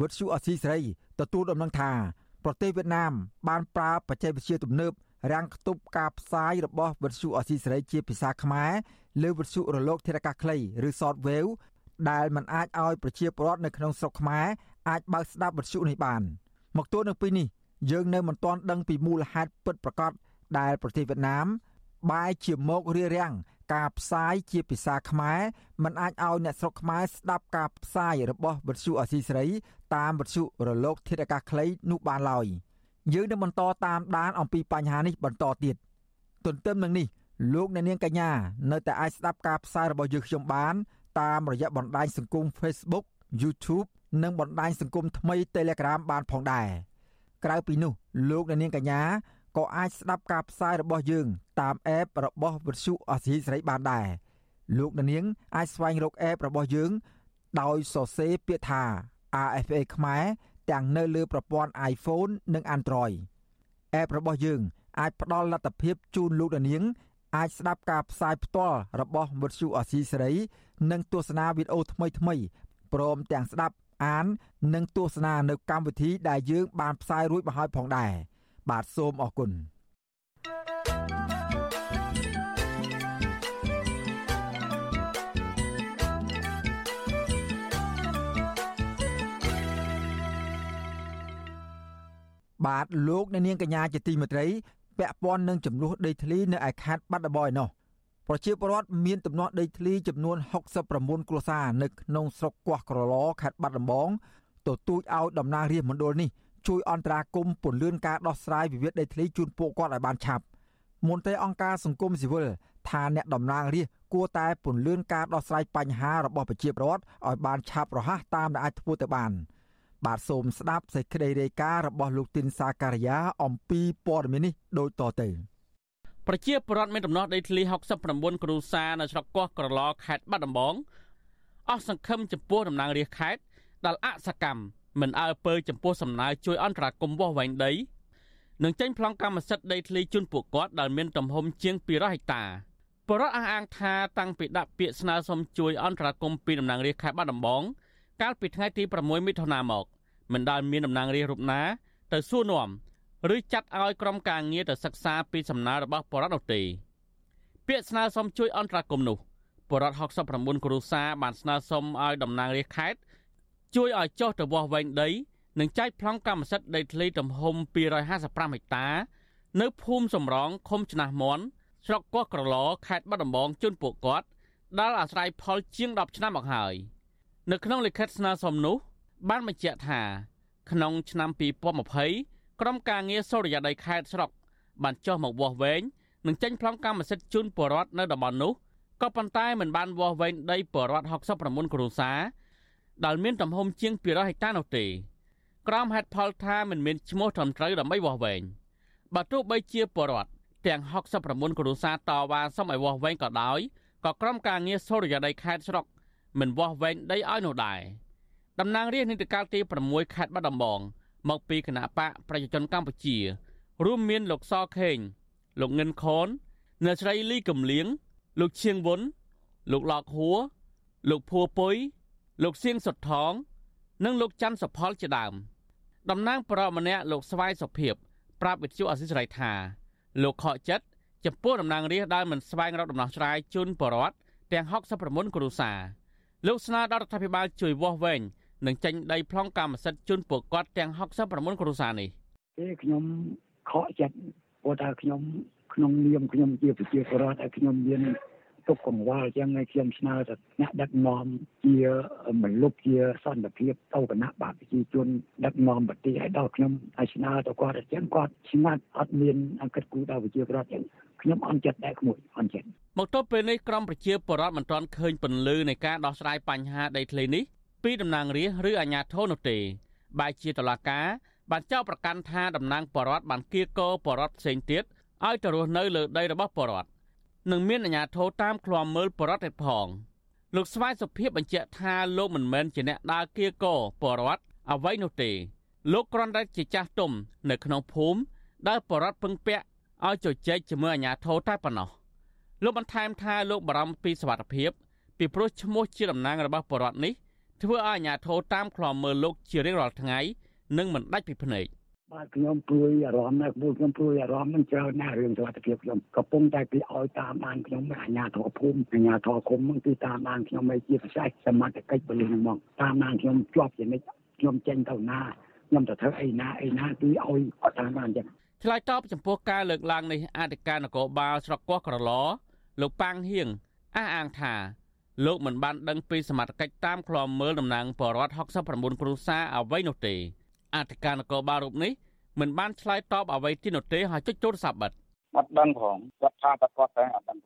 វិទ្យុអស៊ីសេរីទទួលដំណឹងថាប្រទេសវៀតណាម បានប្រើបច្ចេកវិទ្យាទំនើបរាំងខ្ទប់ការផ្សាយរបស់វិទ្យុអស៊ីសេរីជាភាសាខ្មែរលើវិទ្យុរលកធារកាសខ្លីឬ Shortwave ដែលมันអាចឲ្យប្រជាពលរដ្ឋនៅក្នុងស្រុកខ្មែរ អាចបើកស្ដាប់វិទ្យុនេះបាន មកទល់នឹងពេលនេះយើងនៅមិនទាន់ដឹងពីមូលហេតុពិតប្រាកដដែលប្រទេសវៀតណាមបែរជាមករារាំងការផ្សាយជាភាសាខ្មែរมันអាចឲ្យអ្នកស្រុកខ្មែរស្ដាប់ការផ្សាយរបស់វិទ្យុអសីសេរីតាមវិទ្យុរលក ធាតុអាកាសខ្លីនោះបានឡើយយើងនឹងបន្តតាមដានអំពីបញ្ហានេះបន្តទៀតទន្ទឹមនឹងនេះលោកអ្នកនាងកញ្ញានៅតែអាចស្ដាប់ការផ្សាយរបស់យើងខ្ញុំបានតាមរយៈបណ្ដាញសង្គម Facebook YouTube និងបណ្ដាញសង្គមថ្មី Telegram បានផងដែរក្រៅពីនោះលោកអ្នកនាងកញ្ញាក៏អាចស្ដាប់ការផ្សាយរបស់យើង តាម app របស់វិទ្យុអសីសេរីបានដែរលោកអ្នកនាងអាចស្វែងរក app របស់យើង ដោយសរសេរពាក្យថា RFA ខ្មែរទាំងនៅលើប្រព័ន្ធ iPhone និង Android app របស់យើង អាចផ្ដល់លទ្ធភាពជូនលោកអ្នកនាងអាចស្ដាប់ការផ្សាយផ្ទាល់របស់វិទ្យុអសីសេរី និងទស្សនាវីដេអូថ្មីៗព្រមទាំងស្ដាប់ អាន និងទស្សនានៅកម្មវិធីដែលយើងបានផ្សាយរួចមកហើយផងដែរបាទសូមអរគុណបាទលោកអ្នកនាងកញ្ញាជាទីមេត្រីពាក់ព័ន្ធនឹងចំនួនដីធ្លីនៅឯខេត្តបាត់ដំបងឯណោះ ប្រជាពលរដ្ឋមានទំនាស់ដីធ្លីចំនួន69គ្រួសារនៅក្នុងស្រុកកោះក្រឡខេត្តបាត់ដំបងទទូចឲ្យតំណាងរាជមណ្ឌលនេះជួយអន្តរាគមន៍ពន្លឿនការដោះស្រាយវិវាទដីធ្លីជូនពួកគាត់ឲ្យបានឆាប់មន្ត្រីអង្គការសង្គមស៊ីវិលថាអ្នកតំណាងរាជគួរតែពន្លឿនការដោះស្រាយបញ្ហារបស់ប្រជាពលរដ្ឋឲ្យបានឆាប់រហ័សតាមដែលអាចធ្វើទៅបាន បាទសូមស្ដាប់សេចក្តីរាយការណ៍របស់លោកទីនសាការីយ៉ាអំពីព័ត៌មាននេះដូចតទៅ ប្រជាពលរដ្ឋមានដំណោះដីធ្លី69គ្រួសារនៅស្រុកកោះក្រឡខេត្តបាត់ដំបងអស់សង្ឃឹមចំពោះតំណាងរាជខេត្តដែលអសកម្មមិនអើពើចំពោះសំណើជួយអន្តរាគមន៍វាស់វែងដីនិងចេញប្លង់កម្មសិទ្ធិដីធ្លីជូនពួកគាត់ដែលមានទំហំជាង200ហិកតាបរិវត្តអះអាងថាតាំងពីដាក់ពាក្យស្នើសុំជួយអន្តរាគមន៍ពីតំណាងរាជខេត្តបាត់ដំបងកាលពីថ្ងៃទី6មិថុនាមកមិនដែលមានតំណាងរាជរូបណាទៅសួរនាំ ឬចាត់ឲ្យក្រុមការងារទៅសិក្សាពីសំណើរបស់បរិវត្តនោះទេពាក្យស្នើសុំជួយអន្តរាគមន៍នោះបរិវត្ត69គ្រួសារបានស្នើសុំឲ្យតំណាងរាជខេត្តជួយឲ្យចុះទៅវាស់វែងដីនិងចែកប្លង់កម្មសិទ្ធិដីធ្លីទំហំ255ហិកតា នៅភូមិសំរងឃុំឆ្នាំមន់ស្រុកកោះក្រឡខេត្តបាត់ដំបងជូនពួកគាត់ដែលអាស្រ័យផលជាង10ឆ្នាំមកហើយនៅក្នុងលិខិតស្នើសុំនោះ បានបញ្ជាក់ថា ក្នុងឆ្នាំ2020 ក្រុមការងារសូរិយាដីខេត្តស្រុកបានចុះមកវាស់វែងនិងចេញប្លង់កម្មសិទ្ធិជូនពលរដ្ឋនៅតំបន់នោះក៏ប៉ុន្តែមិនបានវាស់វែងដីពលរដ្ឋ69គ្រួសារដែលមានទំហំជាង200ហិកតានោះទេក្រមហេតុផលថាមិនមានឈ្មោះត្រឹមត្រូវដើម្បីវាស់វែងបើទោះបីជាពលរដ្ឋទាំង69គ្រួសារតវ៉ាសុំឲ្យវាស់វែងក៏ដោយក៏ក្រុមការងារសូរិយាដីខេត្តស្រុកមិនវាស់វែងដីឲ្យនោះដែរតំណាងរាជនីតិកាលទី6ខេត្តបាត់ដំបង មកពីគណៈបកប្រជាជនកម្ពុជា រួមមានលោកសខេងលោកងិនខនអ្នកស្រីលីកំលៀងលោកឈៀងវុនលោកឡកហួរលោកភួពុយលោកសៀងសុតថង និងលោកច័ន្ទសុផលជាដើមតំណាងប្រម្នាក់លោកស្វាយសុភិបប្រាប់វិទ្យុអសិរ័យថាលោកខកចិត្តចំពោះតំណាងរាស្ត្រដែលមិនស្វែងរកដំណោះស្រាយជូនបរដ្ឋទាំង69គ្រួសារលោកស្នើដល់រដ្ឋាភិបាលជួយវាស់វែង និងចេញដីប្លង់កម្មសិទ្ធិជូនពួកគាត់ទាំង69គ្រួសារនេះទេខ្ញុំខកចិត្តព្រោះថាខ្ញុំក្នុងនាមខ្ញុំជាប្រជាពលរដ្ឋហើយខ្ញុំមានទុកកង្វល់ចឹងហើយខ្ញុំស្នើទៅអ្នកដឹកនាំជាមនុស្សជាសន្តិភាពទៅគណៈបកប្រជាជនដឹកនាំប្រទេសឲ្យដល់ខ្ញុំហើយស្នើទៅគាត់អញ្ចឹងគាត់ស្ងាត់អត់មានអង្គិតគូដល់ប្រជាពលរដ្ឋចឹងខ្ញុំអន់ចិត្តដែរក្មួយអន់ចិត្តមកទល់ពេលនេះក្រមប្រជាពលរដ្ឋមិនទាន់ឃើញពន្លឺនៃការដោះស្រាយបញ្ហាដីធ្លីនេះ ពីតំណាងរាស្ត្រឬអាជ្ញាធរនោះទេបែជាតឡាការបានចោទប្រកាន់ថាតំណាងបរដ្ឋបានគៀកោបរដ្ឋផ្សេងទៀតឲ្យទៅរស់នៅលើដីរបស់បរដ្ឋនិងមានអាជ្ញាធរតាមឃ្លាំមើលបរដ្ឋទៀតផងលោកស្វាយសុភិបបញ្ជាក់ថាលោកមិនមែនជាអ្នកដើរគៀកោបរដ្ឋអ្វីនោះទេ លោកគ្រាន់តែជាចាស់ទុំនៅក្នុងភូមិដែលបរដ្ឋពឹងពាក់ឲ្យជជែកជាមួយអាជ្ញាធរតែប៉ុណ្ណោះលោកបន្ថែមថាលោកបារម្ភពីសុវត្ថិភាពពីព្រោះឈ្មោះជាតំណាងរបស់បរដ្ឋនេះ ធ្វើឲ្យអាជ្ញាធរតាមឃ្លាំមើលលោកជារៀងរាល់ថ្ងៃនិងមិនដាច់ពីភ្នែក។បាទខ្ញុំព្រួយអារម្មណ៍ណាស់ព្រោះខ្ញុំព្រួយអារម្មណ៍នឹងច្រើនណាស់រឿងសុខភាពខ្ញុំកំពុងតែគេឲ្យតាមបានខ្ញុំអាជ្ញាធរភូមិអាជ្ញាធរគុំហ្នឹងគឺតាមបានខ្ញុំឯជាពិសេសសមត្ថកិច្ចបលិសហ្នឹងមកតាមបានខ្ញុំជាប់ជានិច្ចខ្ញុំចេញទៅណាខ្ញុំទៅធ្វើអីណាអីណាគឺឲ្យអត់តាមបានចឹងឆ្លើយតបចំពោះការលើកឡើងនេះអធិការនគរបាលស្រុកកោះក្រឡលោកប៉ាងហៀងអះអាងថា លោកមិនបានដឹងពីសមត្ថកិច្ចតាមឃ្លាំមើលតំណាងបរដ្ឋ69គ្រួសារអ្វីនោះទេអធិការនគរបាលរូបនេះមិនបានឆ្លើយតបអ្វីទីនោះទេហើយចុចទូរស័ព្ទបិទអត់ដឹងផងគាត់ថាតែគាត់តែអត់ដឹង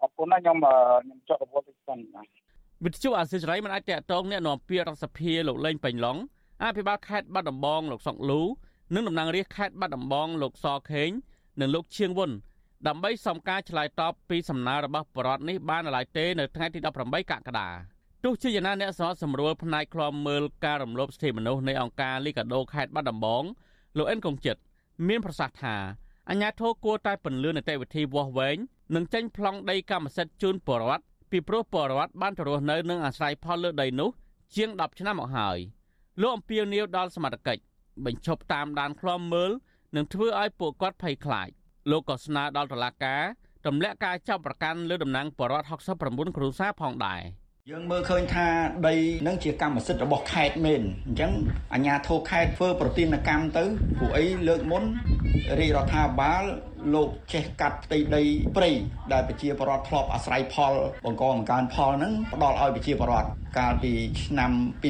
អរគុណណាខ្ញុំខ្ញុំចុះប្រវត្តិសិនណាវិទ្យុអាស៊ីសេរីមិនអាចតតងអ្នកនាំពាក្យរដ្ឋសភាលោកលេងបេងឡុងអភិបាលខេត្តបាត់ដំបងលោកសុកលូនិងតំណាងរាជខេត្តបាត់ដំបងលោកសខេងនិងលោកឈៀងវុន ដើម្បីសំការឆ្លើយតបពីសំណើរបស់បរដ្ឋនេះបានឡើយទេនៅថ្ងៃទី18កក្កដាទោះជាយ៉ាងណាអ្នកសហសម្រួលផ្នែកឃ្លាំមើលការរំលោភសិទ្ធិមនុស្សនៃអង្គការលីកាដូខេត្តបាត់ដំបងលោកអិនកុងចិត្តមានប្រសាសន៍ថាអញ្ញាធរគួរតែពន្លឿននីតិវិធីវាស់វែងនិងចេញប្លង់ដីកម្មសិទ្ធិជូនពលរដ្ឋពីព្រោះពលរដ្ឋបានទៅរស់នៅនិងអាស្រ័យផលលើដីនោះជាង10ឆ្នាំមកហើយលោកអំពីលនីវដល់សមត្ថកិច្ចបញ្ឈប់តាមដានឃ្លាំមើលនិងធ្វើឲ្យពួកគាត់ភ័យខ្លាច លោកក៏ស្នើដល់តុលាការទម្លាក់ការចាប់ប្រកាន់លើតំណាងបរដ្ឋ69គ្រួសារផងដែរ។ យើងមើលឃើញថាដីនឹងជាកម្មសិទ្ធិរបស់ខេត្តមែនអញ្ចឹងអាជ្ញាធរខេត្តធ្វើប្រតិណកម្មទៅព្រោះអីលើកមុនរាជរដ្ឋាភិបាលលោកចេះកាត់ផ្ទៃដីព្រៃដែលប្រជាពលរដ្ឋធ្លាប់អាស្រ័យផលបង្កបង្កើនផលហ្នឹងផ្ដល់ឲ្យប្រជាពលរដ្ឋកាលពីឆ្នាំ2012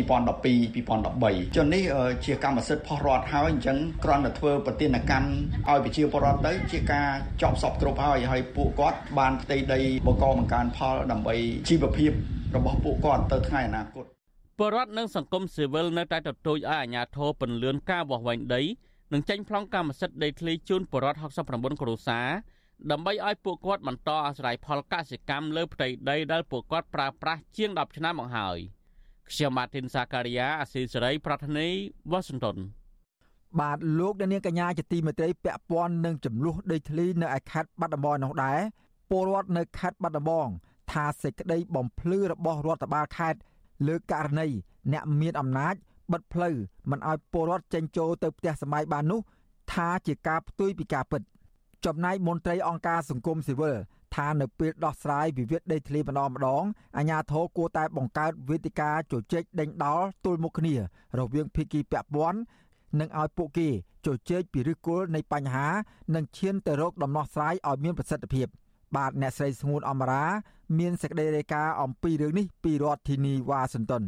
2013ចុះនេះជាកម្មសិទ្ធិផុសរដ្ឋហើយអញ្ចឹងគ្រាន់តែធ្វើប្រតិណកម្មឲ្យប្រជាពលរដ្ឋទៅជាការចប់សពគ្រប់ហើយហើយពួកគាត់បានផ្ទៃដីបង្កបង្កើនផលដើម្បីជីវភាព របស់ពួកគាត់ទៅថ្ងៃអនាគតបរដ្ឋនិងសង្គមស៊ីវិលនៅតែទទូចឲ្យអាជ្ញាធរពន្លឿនការវាស់វែងដីនិងចេញប្លង់កម្មសិទ្ធិដីធ្លីជូនបរដ្ឋ69គ្រួសារដើម្បីឲ្យពួកគាត់បន្តអាស្រ័យផលកសិកម្មលើផ្ទៃដីដែលពួកគាត់ប្រើប្រាស់ជាង10ឆ្នាំមកហើយខ្ញុំម៉ាទីនសាការីយ៉ាអាស៊ីសេរី ប្រធានីវ៉ាស៊ីនតោនបាទលោកអ្នកនាងកញ្ញាជាទីមេត្រីពាក់ព័ន្ធនឹងចំនួនដីធ្លីនៅឯខេត្តបាត់ដំបងនោះដែរពលរដ្ឋនៅខេត្តបាត់ដំបង ថាសេចក្តីបំភ្លឺរបស់រដ្ឋបាលខេត្តលើករណីអ្នកមានអំណាចបិទផ្លូវមិនឲ្យពលរដ្ឋចេញចូលទៅផ្ទះសម្បែងបាននោះ ថាជាការផ្ទុយពីការពិត ចំណែកមន្ត្រីអង្គការសង្គមស៊ីវិលថានៅពេលដោះស្រាយវិវាទដីធ្លីម្ដងម្ដងអាជ្ញាធរគួរតែបង្កើតវេទិកាជជែកដេញដោលទល់មុខគ្នា រវាងភាគីពាក់ព័ន្ធនិងឲ្យពួកគេជជែកពីឫសគល់នៃបញ្ហា និងឈានទៅរកដំណោះស្រាយឲ្យមានប្រសិទ្ធភាព បាទអ្នកស្រីស្ងួនអមរា មានសេចក្តីរាយការណ៍អំពីរឿងនេះពីរដ្ឋធានីវ៉ាស៊ីនតោន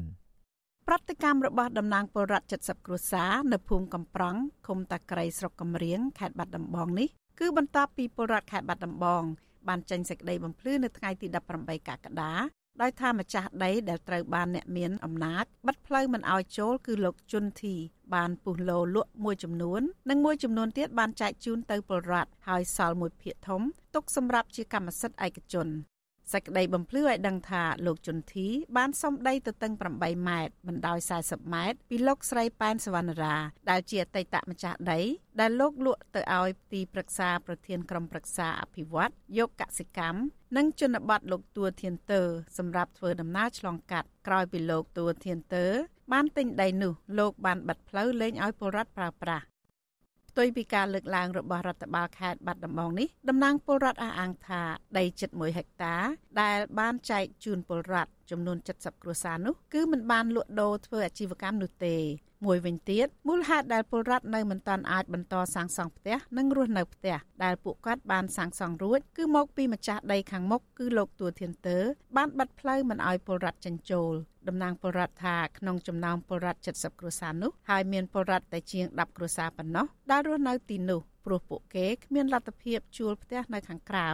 ប្រតិកម្មរបស់តំណាងពលរដ្ឋ70គ្រួសារនៅភូមិកំប្រង់ឃុំតាក្រៃស្រុកកំរៀងខេត្តបាត់ដំបងនេះគឺបន្ទាប់ពីពលរដ្ឋខេត្តបាត់ដំបងបានចេញសេចក្តីបំភ្លឺនៅថ្ងៃទី18កក្កដា ដោយថាម្ចាស់ដីដែលត្រូវបានអ្នកមានអំណាចបិទផ្លូវមិនឲ្យចូលគឺលោកជុនធីបានពុះលោលក់មួយចំនួននិងមួយចំនួនទៀតបានចែកជូនទៅពលរដ្ឋហើយសល់មួយភាគធំទុកសម្រាប់ជាកម្មសិទ្ធិឯកជន សេចក្តីបំភ្លឺឲ្យដឹងថាលោកជុនធីបានសុំដីទៅតឹង8ម៉ែត្របណ្ដោយ40ម៉ែត្រពីលោកស្រីប៉ែនសវណ្ណរា ដែលជាអតីតម្ចាស់ដី ដែលលោកលក់ទៅឲ្យទីប្រឹក្សាប្រធានក្រុមប្រឹក្សាអភិវឌ្ឍយកកសិកម្មនិងជនបទលោកទួធានទ័រសម្រាប់ធ្វើដំណើរឆ្លងកាត់ក្រោយពីលោកទួធានទ័របានទិញដីនោះលោកបានបិទផ្លូវលែងឲ្យពលរដ្ឋប្រើប្រាស់ផ្ទុយពីការលើកឡើងរបស់រដ្ឋបាលខេត្តបាត់ដំបងនេះតំណាងពលរដ្ឋអះអាងថាដីជិត1ហិកតា ដែលបានចែកជូនពលរដ្ឋចំនួន70គ្រួសារនោះគឺមិនបានលក់ដូរធ្វើអាជីវកម្មនោះទេ មួយវិញទៀតមូលហេតុដែលពលរដ្ឋនៅមិនទាន់អាចបន្តសាងសង់ផ្ទះនិងរស់នៅផ្ទះដែលពួកគាត់បានសាងសង់រួចគឺមកពីម្ចាស់ដីខាងមុខគឺលោកទួធានទ័របានបិទផ្លូវមិនឲ្យពលរដ្ឋចេញចូលតំណាងពលរដ្ឋថាក្នុងចំណោមពលរដ្ឋ70គ្រួសារនោះហើយមានពលរដ្ឋតែជាង10គ្រួសារប៉ុណ្ណោះដែលរស់នៅទីនោះព្រោះពួកគេគ្មានលទ្ធភាពជួលផ្ទះនៅខាងក្រៅ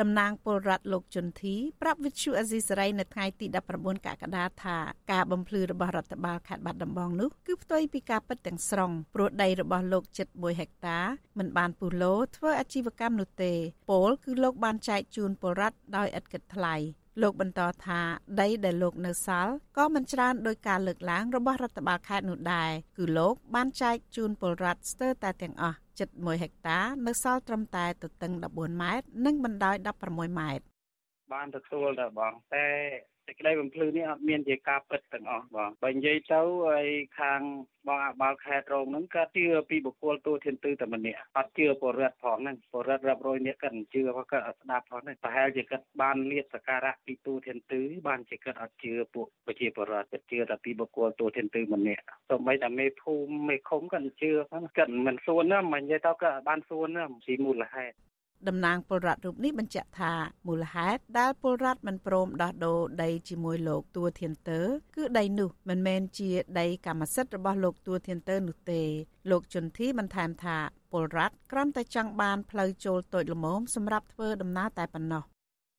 តំណាងពលរដ្ឋលោកជុនធីប្រាប់វិទ្យុអេស៊ីសរ៉ៃនៅថ្ងៃទី19កក្កដាថាការបំភ្លឺរបស់រដ្ឋបាលខេត្តបាត់ដំបងនោះគឺផ្ទុយពីការពិតទាំងស្រុងព្រោះដីរបស់លោកជិត1ហិកតាមិនបានពុះលោធ្វើអាជីវកម្មនោះទេពលគឺលោកបានចែកជូនពលរដ្ឋដោយឥតគិតថ្លៃ លោកបន្តថាដីដែលលោកនៅសល់ក៏មិនច្រើនដោយការលើកឡើងរបស់រដ្ឋបាលខេត្តនោះដែរគឺលោកបានចែកជូនពលរដ្ឋស្ទើរតែទាំងអស់ជិត1ហិកតា នៅសល់ត្រឹមតែទទឹង14ម៉ែត្រនិងបណ្ដោយ16ម៉ែត្របានទទួលតែបងតែ សេចក្តីបំភ្លឺនេះអត់មានជាការពិតទាំងអស់បងបើនិយាយទៅហើយខាងបងអាបាល់ខេត្តរងហ្នឹងក៏ជឿពីបុគ្គលទូធានទឺតែម្នាក់អត់ជឿពលរដ្ឋផងហ្នឹងពលរដ្ឋរាប់រយនាក់គាត់មិនជឿគាត់គាត់អត់ស្ដាប់ផងហ្នឹងប្រហែលជាគាត់បានលៀបសការៈពីទូធានទឺបានជាគាត់អត់ជឿពួកប្រជាពលរដ្ឋគាត់ជឿតែពីបុគ្គលទូធានទឺម្នាក់សូម្បីតែមេភូមិមេឃុំគាត់ជឿផងគាត់មិនសួនណាមិននិយាយទៅគាត់បានសួនណាពីមូលហេតុ តំណាងពលរដ្ឋរូបនេះបញ្ជាក់ថាមូលហេតុដែលពលរដ្ឋមិនព្រមដោះដូរដីជាមួយលោកទួធានទ័រគឺដីនោះមិនមែនជាដីកម្មសិទ្ធិរបស់លោកទួធានទ័រនោះទេ លោកជុនធីបន្ថែមថាពលរដ្ឋគ្រាន់តែចង់បានផ្លូវចូលតូចល្មមសម្រាប់ធ្វើដំណើរតែប៉ុណ្ណោះ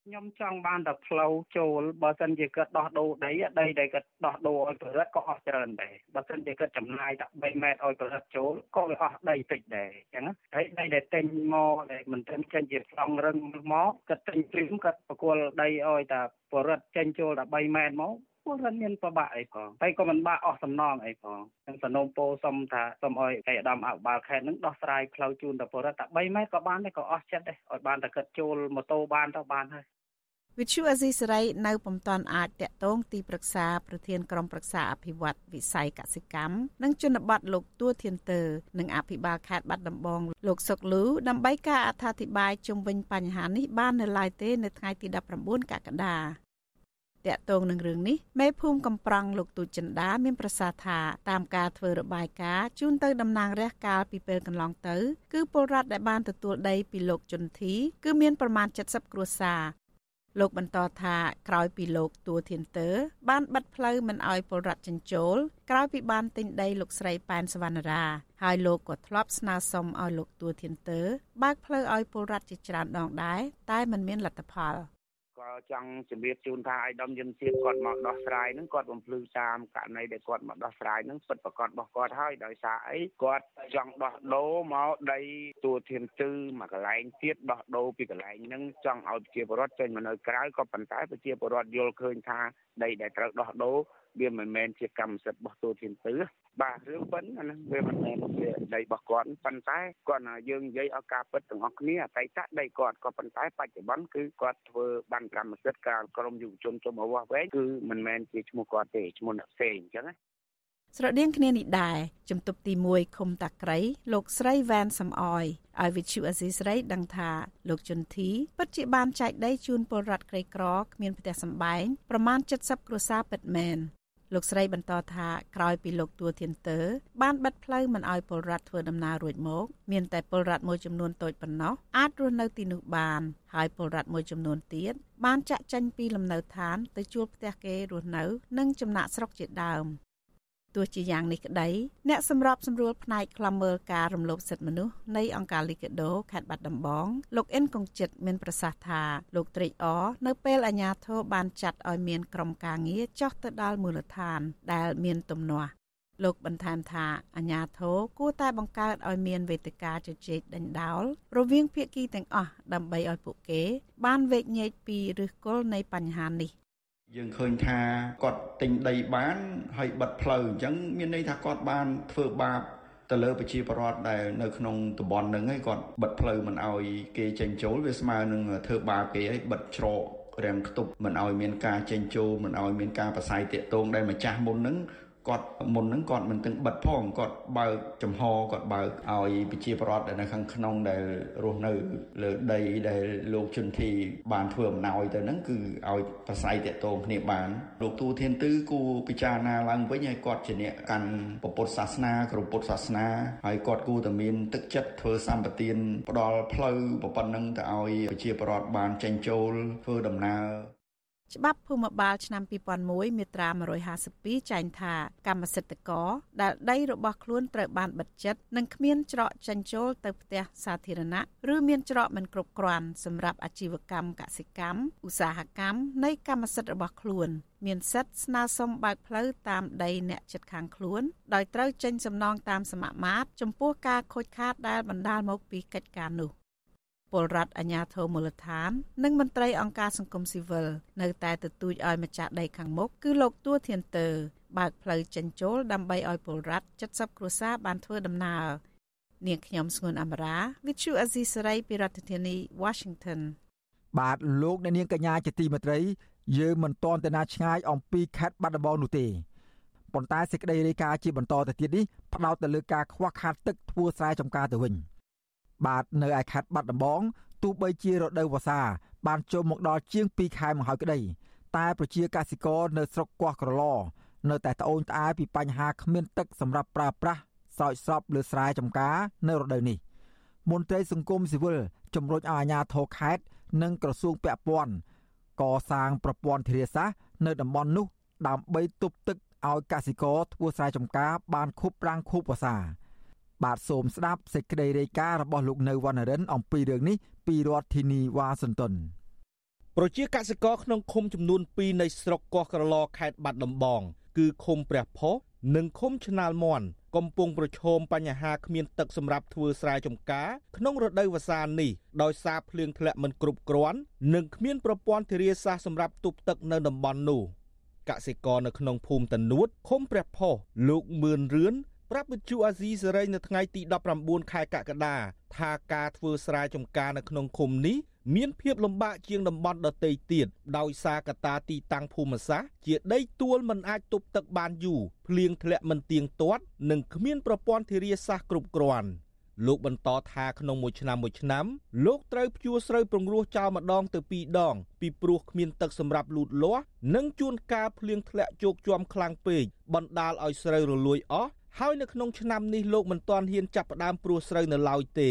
ខ្ញុំចង់បានតែផ្លូវចូលបើសិនជាគាត់ដោះដូរដីដីដែលគាត់ដោះដូរឲ្យប្ររិទ្ធក៏អស់ច្រើនដែរបើសិនជាគាត់ចំណាយតែ3ម៉ែត្រឲ្យប្ររិទ្ធចូលក៏វាអស់ដីតិចដែរអញ្ចឹងហើយដីដែលទិញមកដែលមិនត្រឹមចេញជាប្លង់រឹងមកគាត់ទិញព្រីមគាត់ប្រគល់ដីឲ្យតែប្ររិទ្ធចេញចូលតែ3ម៉ែត្រមកពលរដ្ឋមានប្របាក់អីផងហើយក៏មិនបាក់អស់សំណងអីផងខ្ញុំសនំពោសុំថាសុំឲ្យឯកឧត្តមអភិបាលខេត្តនឹងដោះស្រាយផ្លូវជូនដល់ពលរដ្ឋតែ3ម៉ែត្រក៏បានដែរក៏អស់ចិត្តដែរឲ្យបានតែគាត់ចូលម៉ូតូបានទៅបានហើយវិទ្យុអេស៊ីសេរីនៅពុំតាន់អាចតាក់ទងទីប្រឹក្សាប្រធានក្រុមប្រឹក្សាអភិវឌ្ឍវិស័យកសិកម្មនិងជនបទលោកទួធានទ័រនិងអភិបាលខេត្តបាត់ដំបងលោកសុកលូដើម្បីការអត្ថាធិប្បាយជុំវិញបញ្ហានេះបាននៅឡើយទេនៅថ្ងៃទី19កក្កដា តាក់ទងនឹងរឿងនេះមេភូមិកំប្រងលោកទូចចិន្តាមានប្រសាសន៍ថាតាមការធ្វើរបាយការណ៍ជូនទៅតំណាងរះកាលពីពេលកន្លងទៅ គឺពលរដ្ឋដែលបានទទួលដីពីលោកជុនធីគឺមានប្រមាណ70គ្រួសារលោកបន្តថាក្រោយពីលោកទួធានទ័របានបិទផ្លូវមិនអោយពលរដ្ឋចិញ្ចូលក្រោយពីបានទិញដីលោកស្រីប៉ែនសវណ្ណរាហើយលោកក៏ធ្លាប់ស្នើសុំឲ្យលោកទួធានទ័របើកផ្លូវឲ្យពលរដ្ឋជាច្រើនដងដែរតែมันមានលទ្ធផល ក៏ចង់ជម្រាបជូនថាឲ្យដំយន្តសៀបគាត់មកដោះស្រាយហ្នឹងគាត់បំភ្លឺតាមករណីដែលគាត់មកដោះស្រាយហ្នឹងពិតប្រកបរបស់គាត់ហើយដោយសារអីគាត់ចង់ដោះដូរមកដីទួធានទឺមកកន្លែងទៀតដោះដូរពីកន្លែងហ្នឹងចង់ឲ្យប្រជាពលរដ្ឋចេញមកនៅក្រៅក៏ប៉ុន្តែប្រជាពលរដ្ឋយល់ឃើញថាដីដែលត្រូវដោះដូរ វាមិនមែនជាកម្មសិទ្ធិរបស់ទូធានទឺបាទរឿងប៉ុនណាវាមិនមែនជាដីរបស់គាត់ប៉ុន្តែគាត់ណាយើងនិយាយឲ្យការពិតទាំងអស់គ្នាអតីតដីគាត់ក៏ប៉ុន្តែបច្ចុប្បន្នគឺគាត់ធ្វើបានកម្មសិទ្ធិការក្រមយុវជនជុំអវះវែងគឺមិនមែនជាឈ្មោះគាត់ទេឈ្មោះអ្នកផ្សេងអញ្ចឹងណាស្រដៀងគ្នានេះដែរជំទប់ទី1ឃុំតាក្រៃលោកស្រីវ៉ែនសំអយឲ្យវិទ្យុអេស៊ីស្រីដឹងថាលោកជុនធីពិតជាបានចែកដីជូនពលរដ្ឋក្រីក្រគ្មានផ្ទះសម្បែងប្រមាណ70គ្រួសារពិតមែន លោកស្រីបន្តថាក្រោយពីលោកទួធានទ័របានបិទផ្លូវមិនឲ្យពលរដ្ឋធ្វើដំណើររួចមកមានតែពលរដ្ឋមួយចំនួនតូចប៉ុណ្ណោះអាចរស់នៅទីនោះបានហើយពលរដ្ឋមួយចំនួនទៀតបានចាក់ចេញពីលំនៅឋានទៅជួលផ្ទះគេរស់នៅ និងចំណាក់ស្រុកជាដើម ទោះជាយ៉ាងនេះក្តីអ្នកសម្របសម្រួលផ្នែកខ្លំមើលការរំលោភសិទ្ធិមនុស្សនៃអង្គការលីកាដូខេត្តបាត់ដំបងលោកអិនកុងចិត្តមានប្រសាសន៍ថាលោកត្រេកអរនៅពេលអាជ្ញាធរបានចាត់ឲ្យមានក្រុមការងារចោះទៅដល់មូលដ្ឋាន ដែលមានទំនាស់លោកបន្ថែមថាអាញាធរគួរតែបង្កើតឲ្យមានវេទិកាជជែកដេញដោលរវាងភាគីទាំងអស់ដើម្បីឲ្យពួកគេ បានវែកញែកពីឫសគល់នៃបញ្ហានេះ យើងឃើញថាគាត់ទិញដីបានហើយបិទផ្លូវអញ្ចឹងមានន័យថាគាត់បានធ្វើបាបទៅលើប្រជាពលរដ្ឋដែលនៅក្នុងតំបន់ហ្នឹងឯងគាត់បិទផ្លូវមិនឲ្យគេចេញចូលវាស្មើនឹងធ្វើបាបគេឲ្យបិទច្រករាំងខ្ទប់មិនឲ្យមានការចេញចូលមិនឲ្យមានការប្រស័យតាកតងដែលម្ចាស់មុនហ្នឹង គាត់មុនហ្នឹងគាត់មិនទាំងបិទផងគាត់បើកចំហគាត់បើកឲ្យប្រជាពលរដ្ឋនៅខាងក្នុងដែលរស់នៅលើដីដែលលោកជន្ធីបានធ្វើអំណោយទៅហ្នឹងគឺឲ្យប្រស័យតាក់ទងគ្នាបានលោកទូធានទឺគូពិចារណាឡើងវិញឲ្យគាត់ជាអ្នកកាន់ពុទ្ធសាសនាគ្រប់ពុទ្ធសាសនាហើយគាត់គូតែមានទឹកចិត្តធ្វើសម្បទានផ្ដល់ផ្លូវប៉ុណ្ណឹងទៅឲ្យប្រជាពលរដ្ឋបានចេញចូលធ្វើដំណើរ ច្បាប់ភូមិបាលឆ្នាំ2001មាត្រា152ចែងថាកម្មសិទ្ធិករដែលដីរបស់ខ្លួនត្រូវបានបិទជិតនិងគ្មានច្រកចេញចូលទៅផ្ទះសាធារណៈឬមានច្រកមិនគ្រប់គ្រាន់សម្រាប់អាជីវកម្មកសិកម្មឧស្សាហកម្មនៃកម្មសិទ្ធិរបស់ខ្លួនមានសិទ្ធិស្នើសុំបើកផ្លូវតាមដីអ្នកចិត្តខាងខ្លួនដោយត្រូវចេញសំណងតាមសមាមាត្រចំពោះការខូចខាតដែលបណ្ដាលមកពីកិច្ចការនោះ ពលរដ្ឋអាជ្ញាធរមូលដ្ឋាន និងមន្ត្រីអង្គការសង្គមស៊ីវិលនៅតែទទូចឲ្យម្ចាស់ដីខាងមុខគឺលោកទួធានទ័របើកផ្លូវចេញចូលដើម្បីឲ្យពលរដ្ឋ70គ្រួសារបានធ្វើដំណើរនាងខ្ញុំស្ងួនអមរា Vithu Azisari ពីរដ្ឋធានី Washington បាទលោកអ្នកនាងកញ្ញាជាទីមេត្រី យើងមិនទាន់ទៅណាឆ្ងាយអំពីខេត្តបាត់ដំបងនោះទេប៉ុន្តែសេចក្តីរាយការណ៍ជាបន្តទៅទៀតនេះផ្ដោតទៅលើការខ្វះខាតទឹកធ្វើស្រែចម្ការទៅវិញ។ បាទនៅឯខេត្តបាត់ដំបងទោះបីជារដូវវស្សា បានចូលមកដល់ជាង2ខែមកហើយក្តីតែប្រជាកសិករនៅស្រុកកោះក្រឡនៅតែត្អូញត្អែពីបញ្ហាគ្មានទឹកសម្រាប់ប្រើប្រាស់ស្រោចស្រពលើស្រែចម្ការនៅរដូវនេះមន្ត្រីសង្គមស៊ីវិលជំរុញឲ្យអាជ្ញាធរខេត្តនិងក្រសួងពាក់ព័ន្ធកសាងប្រព័ន្ធធារាសាស្ត្រនៅតំបន់នោះ ដើម្បីទប់ទឹកឲ្យកសិករធ្វើស្រែចម្ការបានខុបប្រាំងខុបវស្សា បាទសូមស្ដាប់សេចក្តីរាយការណ៍របស់លោកនៅវណ្ណរិនអំពីរឿងនេះពីរដ្ឋធានីវ៉ាស៊ីនតោនប្រជាកសិករក្នុងឃុំចំនួន2នៃស្រុកកោះក្រឡខេត្តបាត់ដំបង គឺឃុំព្រះផុសនិងឃុំឆ្នាលមន់កំពុងប្រឈមបញ្ហាគ្មានទឹកសម្រាប់ធ្វើស្រែចម្ការ ក្នុងរដូវវស្សានេះដោយសារភ្លៀងធ្លាក់មិនគ្រប់គ្រាន់និងគ្មានប្រព័ន្ធធារាសាស្ត្រសម្រាប់ទប់ទឹកនៅតំបន់នោះកសិករនៅក្នុងភូមិតនួតឃុំព្រះផុសលោកមឿនរឿន ប្រាប់វិទ្យុអាស៊ីសេរីនៅថ្ងៃទី19ខែកក្កដាថាការធ្វើស្រែចម្ការនៅក្នុងឃុំនេះមានភាពលំបាកជាងតំបន់ដទៃទៀតដោយសារកត្តាទីតាំងភូមិសាស្ត្រជាដីទួលមិនអាចទប់ទឹកបានយូរភ្លៀងធ្លាក់មិនទៀងទាត់និងគ្មានប្រព័ន្ធធារាសាស្ត្រគ្រប់គ្រាន់លោកបន្តថាក្នុងមួយឆ្នាំមួយឆ្នាំលោកត្រូវភ្ជួរស្រូវប្រងរោះចោលម្ដងទៅពីរដង ពីព្រោះគ្មានទឹកសម្រាប់លូតលាស់និងជួនកាលភ្លៀងធ្លាក់ជោកជាំខ្លាំងពេកបណ្ដាលឲ្យស្រូវរលួយអស់ ហើយនៅក្នុងឆ្នាំនេះលោកមិនទាន់ហ៊ានចាប់ផ្ដើមព្រោះស្រូវនៅឡើយទេ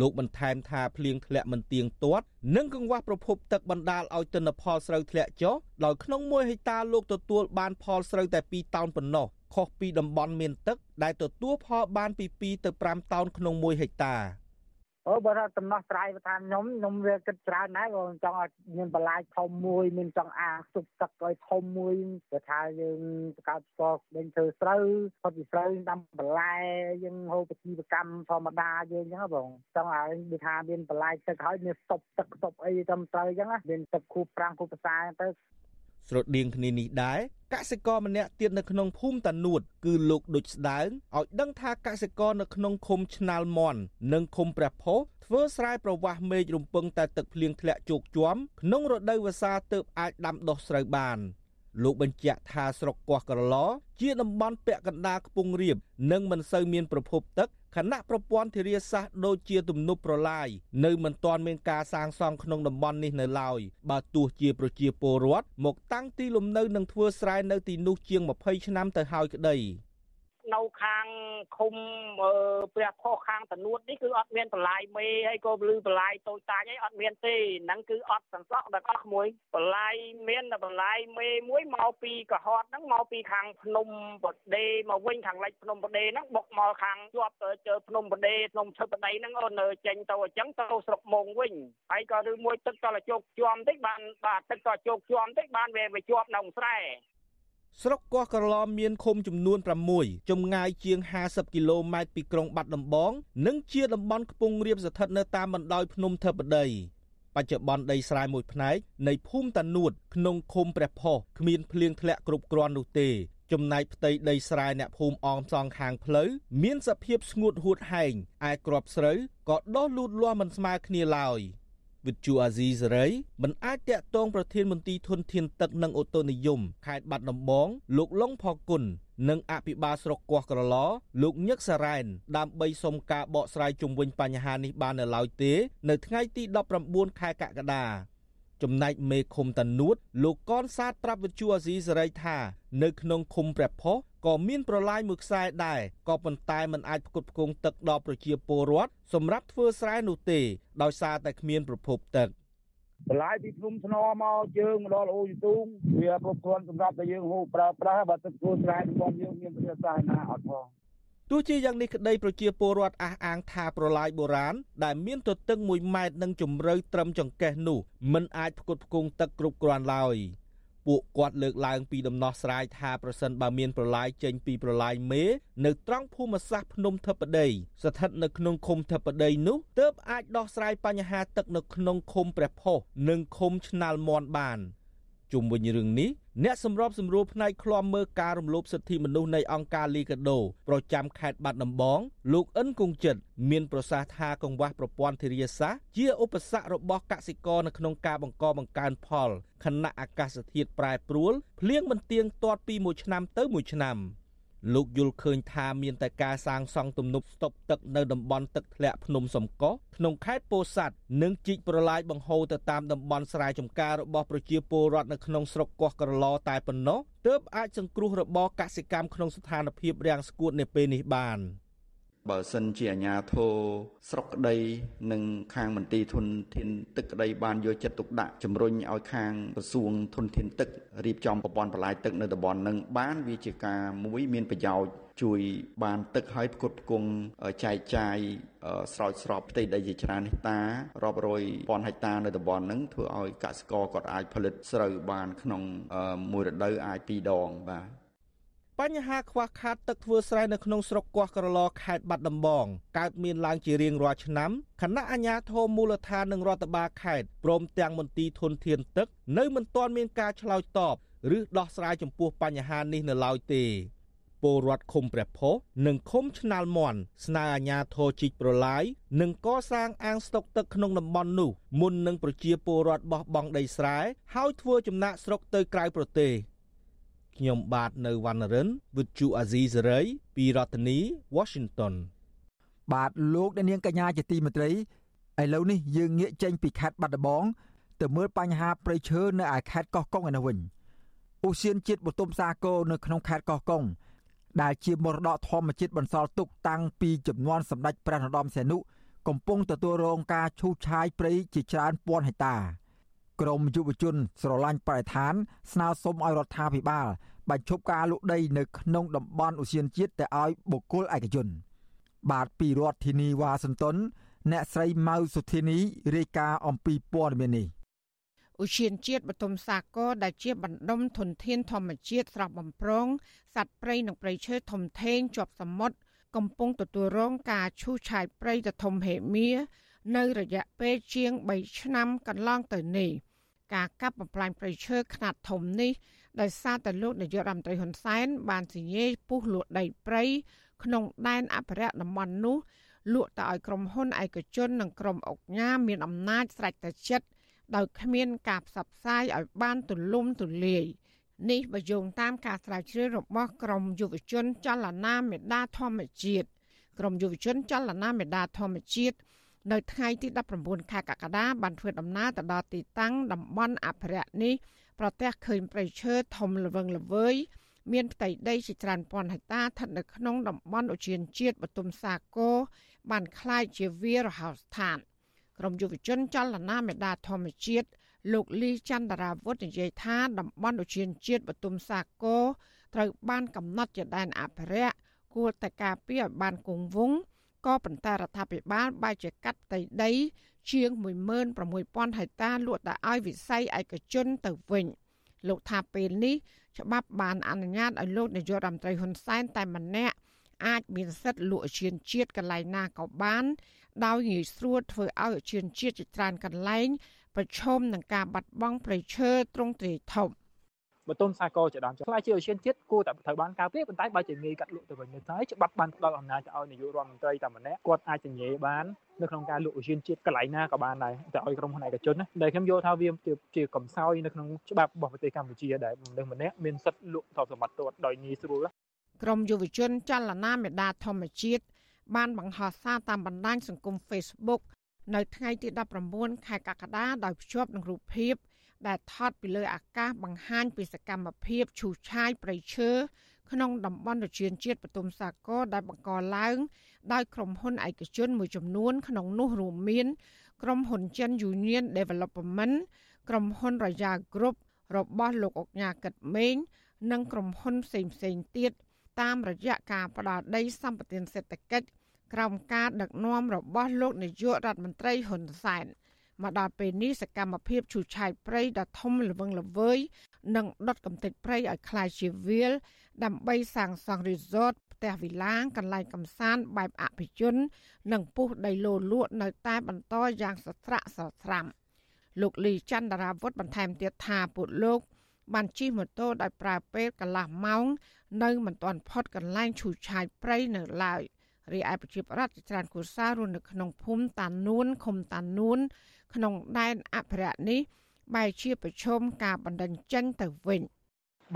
លោកបន្ថែមថាភ្លៀងធ្លាក់មិនទៀងទាត់និងកង្វះប្រភពទឹកបណ្ដាលឲ្យទិន្នផលស្រូវធ្លាក់ចុះដោយក្នុង1ហិកតាលោកទទួលបានផលស្រូវតែ2តោនប៉ុណ្ណោះខុសពីតំបន់មានទឹកដែលទទួលផលបានពី2ទៅ5តោនក្នុង1ហិកតា អូបើថាដំណោះស្រាយថាខ្ញុំខ្ញុំវាគិតច្រើនដែរបើចង់ឲ្យមានបន្លាយធំមួយមានចង់អាងស្ទុកទឹកឲ្យធំមួយព្រោះថាយើងបង្កើតស្កដេញធ្វើស្រូវផុតពីស្រូវដាំបន្លែយើងហូបជីវកម្មធម្មតាយើងអញ្ចឹងបងចង់ឲ្យដូចថាមានបន្លាយទឹកហើយមានស្តុបទឹកស្តុបអីត្រឹមត្រូវអញ្ចឹងមានទឹកគូប្រាំងគូភាសាទៅ ស្រដៀងគ្នានេះដែរកសិករម្នាក់ទៀតនៅក្នុងភូមិតានួតគឺលោកដូចស្ដើងឲ្យដឹងថាកសិករនៅក្នុងឃុំឆ្នាលមន់និងឃុំព្រះផុសធ្វើស្រែប្រវាស់មេឃរំពឹងតែទឹកភ្លៀងធ្លាក់ជោកជាំក្នុងរដូវវស្សាទើបអាចដាំដុះស្រូវបាន លោកបញ្ជាក់ថាស្រុកកោះក្រឡជាតំបន់ពាក់កណ្ដាលខ្ពង់រាបនិងមិនសូវមានប្រភពទឹកខណៈប្រព័ន្ធធារាសាស្ត្រដូចជាទំនប់ប្រឡាយនៅមិនទាន់មានការសាងសង់ក្នុងតំបន់នេះនៅឡើយបើទោះជាប្រជាពលរដ្ឋមកតាំងទីលំនៅនិងធ្វើស្រែនៅទីនោះជាង20ឆ្នាំទៅហើយក្តី នៅខាងឃុំព្រះផុសខាងតនួតនេះគឺអត់មានបន្លាយមេហើយក៏លឺបន្លាយតូចតាចហើយអត់មានទេហ្នឹងគឺអត់សន្សក់ដល់អស់មួយបន្លាយមានតែបន្លាយមេមួយមកពីកុហតហ្នឹងមកពីខាងភ្នំបដេមកវិញខាងលិចភ្នំបដេហ្នឹងបុកមកខាងជាប់ទៅជើភ្នំបដេភ្នំឈើបដៃហ្នឹងអូនចេញទៅអញ្ចឹងទៅស្រុកមងវិញហើយក៏ឬមួយទឹកក៏ជោគជាំតិចបានបាទទឹកក៏ជោគជាំតិចបានវាវាជាប់នៅស្រែ ស្រុកកោះក្រឡមានឃុំចំនួន6ចម្ងាយជាង50គីឡូម៉ែត្រពីក្រុងបាត់ដំបង និងជាតំបន់ខ្ពង់រាបស្ថិតនៅតាមបណ្ដោយភ្នំធិបតីបច្ចុប្បន្នដីស្រែមួយផ្នែកនៃភូមិតានួតក្នុងឃុំព្រះផុសគ្មានភ្លៀងធ្លាក់គ្រប់គ្រាន់នោះទេ ចំណែកផ្ទៃដីស្រែអ្នកភូមិអមសងខាងផ្លូវមានសភាពស្ងួតហួតហែងឯក្របស្រូវក៏ដុះលូតលាស់មិនស្មើគ្នាឡើយ។ វិទ្យុអាស៊ីសេរីមិនអាចតាក់ទងប្រធានមន្ត្រីធនធានទឹកនិងអូតូនិយមខេត្តបាត់ដំបងលោកលងផគុណនិងអភិបាលស្រុកកោះក្រឡលោកញឹកសារ៉ែនដើម្បីសុំការបកស្រាយជុំវិញបញ្ហានេះបាននៅឡើយទេ នៅថ្ងៃទី19ខែកក្កដាចំណែកមេឃុំតានួតលោកកនសាទប្រាប់វិទ្យុអាស៊ីសេរីថា នៅក្នុងឃុំព្រះផុស ក៏មានប្រឡាយមួយខ្សែដែរក៏ប៉ុន្តែมันអាចផ្គត់ផ្គង់ទឹកដល់ប្រជាពលរដ្ឋសម្រាប់ធ្វើស្រែនោះទេ ដោយសារតែគ្មានប្រភពទឹកបន្លាយពីភ្នំថ្នមកយើងមកដល់អូយទូងវាគ្រប់គ្រាន់សម្រាប់តែយើងហូបប្រើប្រាស់បើទឹកធ្វើស្រែរបស់យើងមានប្រយោជន៍សាសនាអត់ផងទោះជាយ៉ាងនេះក្តីប្រជាពលរដ្ឋអះអាងថាប្រឡាយបុរាណដែលមានទទឹង1ម៉ែត្រនិងជម្រៅត្រឹមចង្កេះនោះមិនអាចផ្គត់ផ្គង់ទឹកគ្រប់គ្រាន់ឡើយ ពួកគាត់លើកឡើងពីដំណោះស្រាយថាប្រសិនបើមានប្រឡាយចេញពីប្រឡាយមេនៅត្រង់ភូមិសាស្ត្រភ្នំធិបតីស្ថិតនៅក្នុងឃុំធិបតីនោះទើបអាចដោះស្រាយបញ្ហាទឹកនៅក្នុងឃុំព្រះផុសនិងឃុំឆ្នាល់មន់បាន ជុំវិញរឿងនេះអ្នកសម្របសម្រួលផ្នែកឃ្លាំមើលការរំលោភសិទ្ធិមនុស្សនៃអង្គការលីកាដូប្រចាំខេត្តបាត់ដំបងលោកអិនគង្ជិតមានប្រសាសន៍ថាកង្វះប្រព័ន្ធធារាសាស្ត្រជាឧបសគ្គរបស់កសិករនៅក្នុងការបង្កបង្កើនផលខណៈអាកាសធាតុប្រែប្រួលភ្លៀងមិនទៀងទាត់ពីមួយឆ្នាំទៅមួយឆ្នាំ។ លោកយល់ឃើញថាមានតែការសាងសង់ទំនប់ស្តុកទឹកនៅតំបន់ទឹកធ្លាក់ភ្នំសំកោះក្នុងខេត្តពោធិ៍សាត់និងជីកប្រឡាយបង្ហូរទៅតាមតំបន់ស្រែចម្ការរបស់ប្រជាពលរដ្ឋនៅក្នុងស្រុកកោះក្រឡតែប៉ុណ្ណោះទើបអាចសង្គ្រោះរបរកសិកម្មក្នុងស្ថានភាពរាំងស្គួតនៅពេលនេះបាន។ បើសិនជាអាជ្ញាធរស្រុកក្តីនិងខាងមន្ទីរធនធានទឹកក្តីបានយកចិត្តទុកដាក់ជំរុញឲ្យខាងក្រសួងធនធានទឹករៀបចំប្រព័ន្ធបន្លាយទឹកនៅតំបន់នឹងបានវាជាការមួយមានប្រយោជន៍ជួយបានទឹកឲ្យផ្គត់ផ្គង់ចែកចាយស្រោចស្រពផ្ទៃដីជាច្រើនហិកតារាប់រយពាន់ហិកតានៅតំបន់ហ្នឹងធ្វើឲ្យកសិករគាត់អាចផលិតស្រូវបានក្នុងមួយរដូវអាចពីរដងបាទ បញ្ហាខ្វះខាតទឹកធ្វើស្រែនៅក្នុងស្រុកកោះក្រឡខេត្តបាត់ដំបងកើតមានឡើងជារៀងរាល់ឆ្នាំខណៈអាជ្ញាធរមូលដ្ឋាននិងរដ្ឋបាលខេត្តព្រមទាំងមន្ទីរធនធានទឹក នៅមិនទាន់មានការឆ្លើយតបឬដោះស្រាយចំពោះបញ្ហានេះនៅឡើយទេពលរដ្ឋឃុំព្រះផុសនិងឃុំឆ្នាល់មន់ស្នើអាជ្ញាធរជីកប្រឡាយនិងកសាងអាងស្តុកទឹកក្នុងតំបន់នោះមុននឹងប្រជាពលរដ្ឋបោះបង់ដីស្រែហើយធ្វើចំណាក់ស្រុកទៅក្រៅប្រទេស។ ខ្ញុំបាទនៅវណ្ណរិន With Chu Azizi Saray ពីរដ្ឋធានី Washington បាទលោកអ្នកនាងកញ្ញាជាទីមេត្រីឥឡូវនេះយើងងាកចេញពីខេត្តបាត់ដំបងទៅមើលបញ្ហាព្រៃឈើនៅឯខេត្តកោះកុងឯនោះវិញឧស្សាហជាតិបតុមសាគរនៅក្នុងខេត្តកោះកុងដែលជាមរតកធម្មជាតិបន្សល់ទុកតាំងពីចំនួនសម្ដេចព្រះនរោត្តមសីហនុកំពុងទទួលរងការឈូសឆាយព្រៃជាច្រើនពាន់ហិកតា ក្រមយុវជនស្រឡាញ់បរិស្ថាន ស្នើសុំឲ្យរដ្ឋាភិបាលបញ្ឈប់ការលុកដីនៅក្នុងតំបន់ឧស្សាហជាតិទៅឲ្យបុគ្គលឯកជន បាទពីរដ្ឋធានីវ៉ាស៊ីនតោនអ្នកស្រីម៉ៅសុធានីរាយការណ៍អំពីព័ត៌មាននេះឧឈានជាតិបតុមសាគរដែលជាបណ្ដុំធនធានធម្មជាតិស្រស់បំព្រងសត្វព្រៃនិងព្រៃឈើធំធេងជាប់សមុទ្រកំពុងទទួលរងការឈូសឆាយព្រៃទៅធំហេមៀ នៅរយៈពេលជាង3ឆ្នាំកន្លងទៅនេះការកាប់បំផ្លាញព្រៃឈើខ្នាតធំនេះដោយសារតែលោកនាយករដ្ឋមន្ត្រីហ៊ុនសែនបានសញ្ញាពុះលក់ដីព្រៃក្នុងដែនអភិរក្សតំបន់នោះលក់ទៅឲ្យក្រុមហ៊ុនឯកជននិងក្រុមអុកញ៉ាមានអំណាចស្រេចតែចិត្តដោយគ្មានការផ្សព្វផ្សាយឲ្យបានទូលំទូលាយនេះបើយោងតាមការស្រាវជ្រាវរបស់ក្រមយុវជនចលនាមេដាធម្មជាតិក្រមយុវជនចលនាមេដាធម្មជាតិ នៅថ្ងៃទី19ខែកក្កដាបានធ្វើដំណើរទៅដល់ទីតាំងតំបន់អភិរក្សនេះប្រទះឃើញព្រៃឈើធំល្វឹងល្វើយមានផ្ទៃដីជាច្រើនពាន់ហិកតាស្ថិតនៅក្នុងតំបន់ឧទ្យានជាតិបទុមសាគរបានคล้ายជាវាលរហោស្ថានក្រមយុវជនចលនាមេដាធម្មជាតិលោកលីចន្ទរាវុធនិយាយថាតំបន់ឧទ្យានជាតិបទុមសាគរត្រូវបានកំណត់ជាដែនអភិរក្សគួរតែការពារឲ្យបានគង់វង្ស ក៏ប៉ុន្តែរដ្ឋាភិបាលបែរជាកាត់ផ្ទៃដី ជាង16000ហិកតាលក់ទៅឲ្យវិស័យឯកជនទៅវិញលោកថាពេលនេះច្បាប់បានអនុញ្ញាតឲ្យលោកនាយករដ្ឋមន្ត្រីហ៊ុនសែនតែម្នាក់អាចមានសិទ្ធិលក់ឈានជាតិកន្លែងណាក៏បាន ដោយងាយស្រួលធ្វើឲ្យឈានជាតិជាច្រើនកន្លែងប្រឈមនឹងការបាត់បង់ប្រៃឈើទ្រង់ទ្រាយធំ បតុនសាគរជាដើមឆ្លាយជាឧស្សាហជាតិគួរតែត្រូវបានការពារប៉ុន្តែបើជាងាយកាត់លក់ទៅវិញទៅហើយច្បាប់បានផ្ដល់អំណាចទៅឲ្យនាយករដ្ឋមន្ត្រីតែម្នាក់គាត់អាចចញេបាននៅក្នុងការលក់ឧស្សាហជាតិកន្លែងណាក៏បានដែរតែឲ្យក្រុមហ៊ុនឯកជនណាដែលខ្ញុំយល់ថាវាជាកំសោយនៅក្នុងច្បាប់របស់ប្រទេសកម្ពុជាដែលមនុស្សម្នាក់មានសិទ្ធិលក់ទ្រព្យសម្បត្តិទាត់ដោយងាយស្រួលក្រមយុវជនចលនាមេដាធម្មជាតិបានបង្ហោះសារតាមបណ្ដាញសង្គម Facebook នៅថ្ងៃទី19ខែកក្កដាដោយភ្ជាប់នឹងរូបភាព ដែលថតពីលើអាកាសបង្ហាញពីសកម្មភាពឈូសឆាយព្រៃឈើក្នុងតំបន់ប្រជាជាតិបទុមសាគរដែលបង្កឡើង ដោយក្រុមហ៊ុនឯកជនមួយចំនួន ក្នុងនោះរួមមានក្រុមហ៊ុនចិន Union Development ក្រុមហ៊ុន Royal Group របស់លោកអុកញ៉ាកិតមេង និងក្រុមហ៊ុនផ្សេងផ្សេងទៀតតាមរយៈការផ្ដាល់ដីសម្បត្តិសេដ្ឋកិច្ចក្រោមការដឹកនាំរបស់លោកនាយករដ្ឋមន្ត្រីហ៊ុនសែន មកដល់ពេលនេះសកម្មភាពឈូសឆាយព្រៃដ៏ធំល្វឹងល្វើយនិងដុតកំទេចព្រៃឲ្យคล้ายជាវាលដើម្បីសាងសង់រីសតផ្ទះវិឡាងកន្លែងកំសាន្តបែបអភិជននិងពុះដីលោលក់នៅតែបន្តយ៉ាងសស្រាក់សស្រាំលោកលីចន្ទរាវុធបន្ថែមទៀតថាពួកលោក បានជិះម៉ូតូដោយប្រើពេលកន្លះម៉ោង នៅមិនទាន់ផុតកន្លែងឈូសឆាយព្រៃនៅឡើយរីឯប្រជាប្រដ្ឋជាច្រើនគូសាររស់នៅក្នុងភូមិតានួនឃុំតានួន ក្នុងដែនអភិរក្សនេះបែរជាប្រឈមការបណ្ដឹងចេញទៅវិញ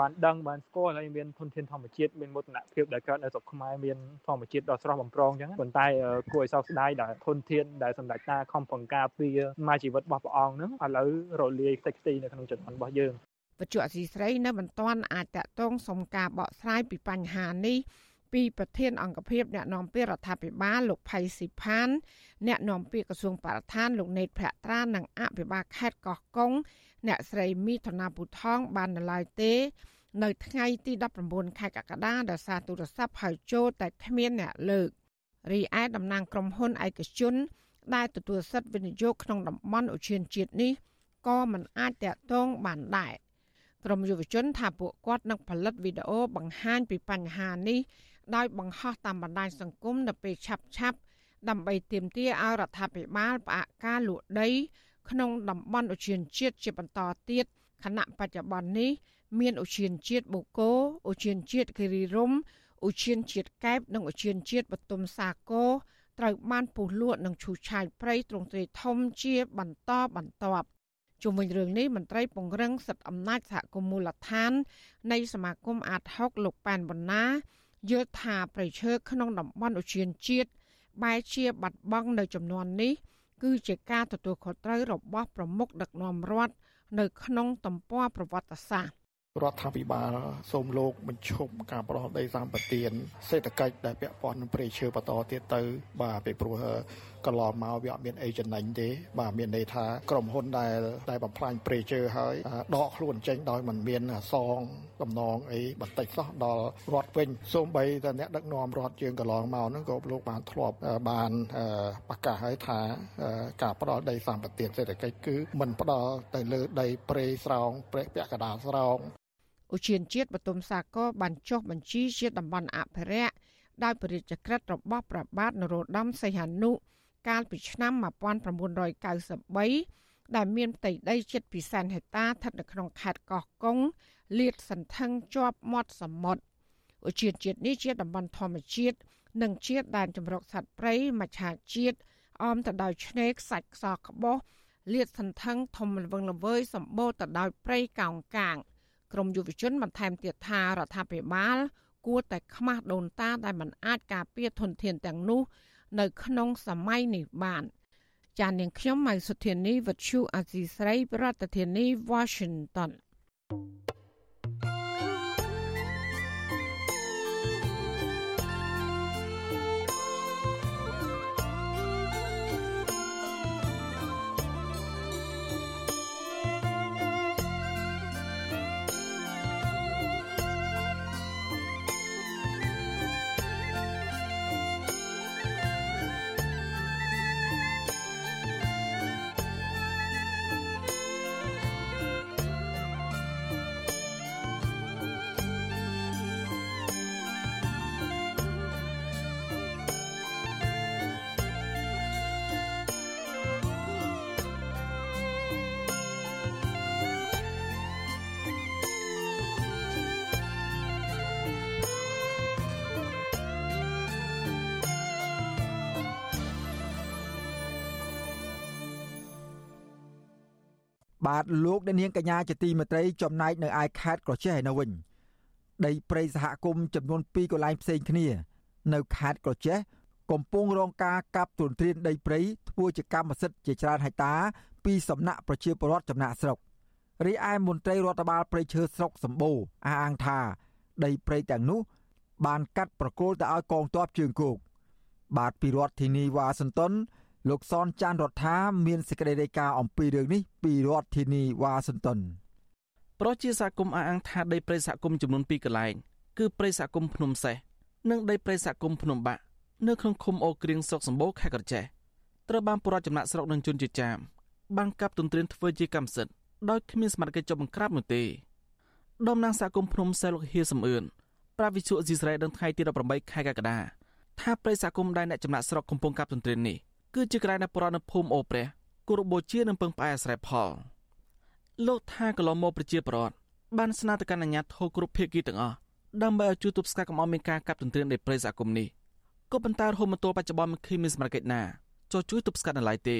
បានដឹងបានស្គាល់ហើយមានធនធានធម្មជាតិមានមោទនភាពដែលកើតនៅស្រុកខ្មែរមានធម្មជាតិដ៏ស្រស់បំព្រងអញ្ចឹងប៉ុន្តែគួរឲ្យសោកស្ដាយដែលធនធានដែលសម្ដេចតាខំបង្ការពីមកជីវិតរបស់ព្រះអង្គហ្នឹងឥឡូវរលាយខ្ទេចខ្ទីនៅក្នុងចំណន់របស់យើងបច្ចុប្បន្នអសីស្រីនៅមិនទាន់អាចតកតងសុំការបកស្រាយពីបញ្ហានេះ ពីប្រធានអង្គភិបអ្នកនាំពាក្យរដ្ឋាភិបាលលោកផៃស៊ីផានអ្នកនាំពាក្យក្រសួងបរិស្ថានលោកណេតភក្ត្រានិងអភិបាលខេត្តកោះកុងអ្នកស្រីមីធនាពូថងបាននៅឡើយទេ នៅថ្ងៃទី19ខែកក្កដាដោយសារទូរស័ព្ទហៅចូលតែគ្មានអ្នកលើករីឯតំណាងក្រុមហ៊ុនឯកជនដែលទទួលសិទ្ធិវិនិយោគក្នុងតំបន់ឧឈានជាតិនេះក៏មិនអាចតាក់ទងបានដែរក្រមយុវជនថាពួកគាត់នឹងផលិតវីដេអូបង្ហាញពីបញ្ហានេះ ដោយបង្ហោះតាមបណ្ដាញសង្គមនៅពេលឆាប់ឆាប់ដើម្បីទាមទារឲ្យរដ្ឋាភិបាលផ្អាកការលក់ដី ក្នុងតំបន់ឧទ្យានជាតិជាបន្តទៀតខណៈបច្ចុប្បន្ននេះមានឧទ្យានជាតិបូកូឧទ្យានជាតិគិរីរំឧទ្យានជាតិកែបនិងឧទ្យានជាតិបទុមសាគរត្រូវបានពុះលក់និងឈូសឆាយព្រៃទ្រង់ទ្រាយធំជាបន្តបន្ទាប់ជុំវិញរឿងនេះមន្ត្រីពង្រឹងសិទ្ធិអំណាចសហគមន៍មូលដ្ឋាននៃសមាគមអាត60លោកប៉ែនបណ្ណា យល់ថាប្រៃឈើក្នុងតំបន់ឧទ្យានជាតិបែរជាបាត់បង់នៅចំនួននេះ គឺជាការទទួលខុសត្រូវរបស់ប្រមុខដឹកនាំរដ្ឋនៅក្នុងទំព័រប្រវត្តិសាស្ត្រ រដ្ឋាភិបាលសូមលោកបញ្ឈប់ការប្រោសដីសម្បទានសេដ្ឋកិច្ចដែលពាក់ព័ន្ធនឹងព្រៃឈើបន្តទៀតទៅ បាទពីព្រោះកន្លងមកវាអត់មានអីចំណេញទេ បាទមានន័យថាក្រុមហ៊ុនដែលដែលបំផ្លាញព្រៃឈើហើយដកខ្លួនចេញដោយមិនមានសងតំណងអីបន្តិចសោះដល់រដ្ឋវិញសូម្បីតែអ្នកដឹកនាំរដ្ឋយើងកន្លងមកហ្នឹងក៏លោកបានធ្លាប់បានប្រកាសឲ្យថាការផ្ដល់ដីសម្បត្តិសេដ្ឋកិច្ចគឺមិនផ្ដល់ទៅលើដីព្រៃស្រោងព្រៃពាក់កណ្ដាលស្រោង ឧទ្យានជាតិបទុមសាគរបានចុះបញ្ជីជាតំបន់អភិរក្សដោយព្រះរាជក្រឹត្យរបស់ព្រះបាទនរោត្តមសីហនុកាលពីឆ្នាំ1993ដែលមានផ្ទៃដីជិតពីសែនហិកតាស្ថិតនៅក្នុងខេត្តកោះកុងលាតសន្ធឹងជាប់មាត់សមុទ្រឧទ្យានជាតិនេះជាតំបន់ធម្មជាតិនិងជាដែនជម្រកសត្វព្រៃមច្ឆជាតិអមទៅដោយឆ្នេរខ្សាច់ខ្សោក្បោះលាតសន្ធឹងធំល្វឹងល្វើយសម្បូរទៅដោយព្រៃកោងកាង ក្រមយុវជនបន្ថែមទៀតថារដ្ឋាភិបាលគួរតែខ្មាស់ដូនតាដែលមិនអាចការពារធនធានទាំងនោះ នៅ ក្នុងសម័យនេះបាន ចាននាងខ្ញុំម៉ៃសុធានីវិទ្យុអាស៊ីស្រី ប្រធានាធិបតី Washington បាទលោកអ្នកនាងកញ្ញាជាទីមេត្រីចំណែកនៅឯខេត្តក្រចេះនៅវិញដីព្រៃសហគមន៍ចំនួន2កន្លែងផ្សេងគ្នា នៅខេត្តក្រចេះកំពុងរងការកាប់ទុនទ្រានដីព្រៃធ្វើជាកម្មសិទ្ធិជាច្រើនហិកតាពីសំណាក់ប្រជាពលរដ្ឋចំណាក់ស្រុករីឯមន្ត្រីរដ្ឋបាលព្រៃឈើស្រុកសម្បូរអះអាងថា ដីព្រៃទាំងនោះ បានកាត់ប្រគល់ទៅឲ្យកងទ័ពជើងគោកបាទពីរដ្ឋធានីវ៉ាស៊ីនតោន លោកសនចាន់រដ្ឋាមានសេចក្តីរាយការណ៍អំពីរឿងនេះពីរដ្ឋធានីវ៉ាស៊ីនតោនប្រជាសហគមន៍អះអាងថាដីព្រៃសហគមន៍ចំនួន2កន្លែងគឺព្រៃសហគមន៍ភ្នំសេះនិងដីព្រៃសហគមន៍ភ្នំបាក់នៅក្នុងឃុំអូក្រៀងស្រុកសម្បូរខេត្តក្រចេះត្រូវបានពលរដ្ឋចំណាក់ស្រុកនិងជនជាចាមបានកាប់ទន្ទ្រានធ្វើជាកម្មសិទ្ធិដោយគ្មានសមត្ថកិច្ចចុះបង្ក្រាបនោះទេដំណាងសហគមន៍ភ្នំសេះលោកហៀសំអឿនប្រាវិសុអេស៊ីសរ៉េដល់ថ្ងៃទី18ខែកក្កដាថាព្រៃសហគមន៍ដែលអ្នកចំណាក់ស្រុកកំពុងកាប់ទន្ទ្រាននេះ គឺជាក្រែនៅប្រណនៅភូមិអូព្រះគោរពបូជានិងពឹងផ្អែកអាស្រ័យផលលោកថាកន្លងមកប្រជាប្រដ្ឋបានស្នើទៅកាន់អាជ្ញាធរគ្រប់ភាគីទាំងអស់ដើម្បីឲ្យជួយទប់ស្កាត់កុំឲ្យមានការកាប់ទន្ទ្រានដីព្រៃសហគមន៍នេះក៏ប៉ុន្តែរហូតមកទល់បច្ចុប្បន្នមិនឃើញមានសមត្ថកិច្ចណាចុះជួយទប់ស្កាត់នៅឡើយទេ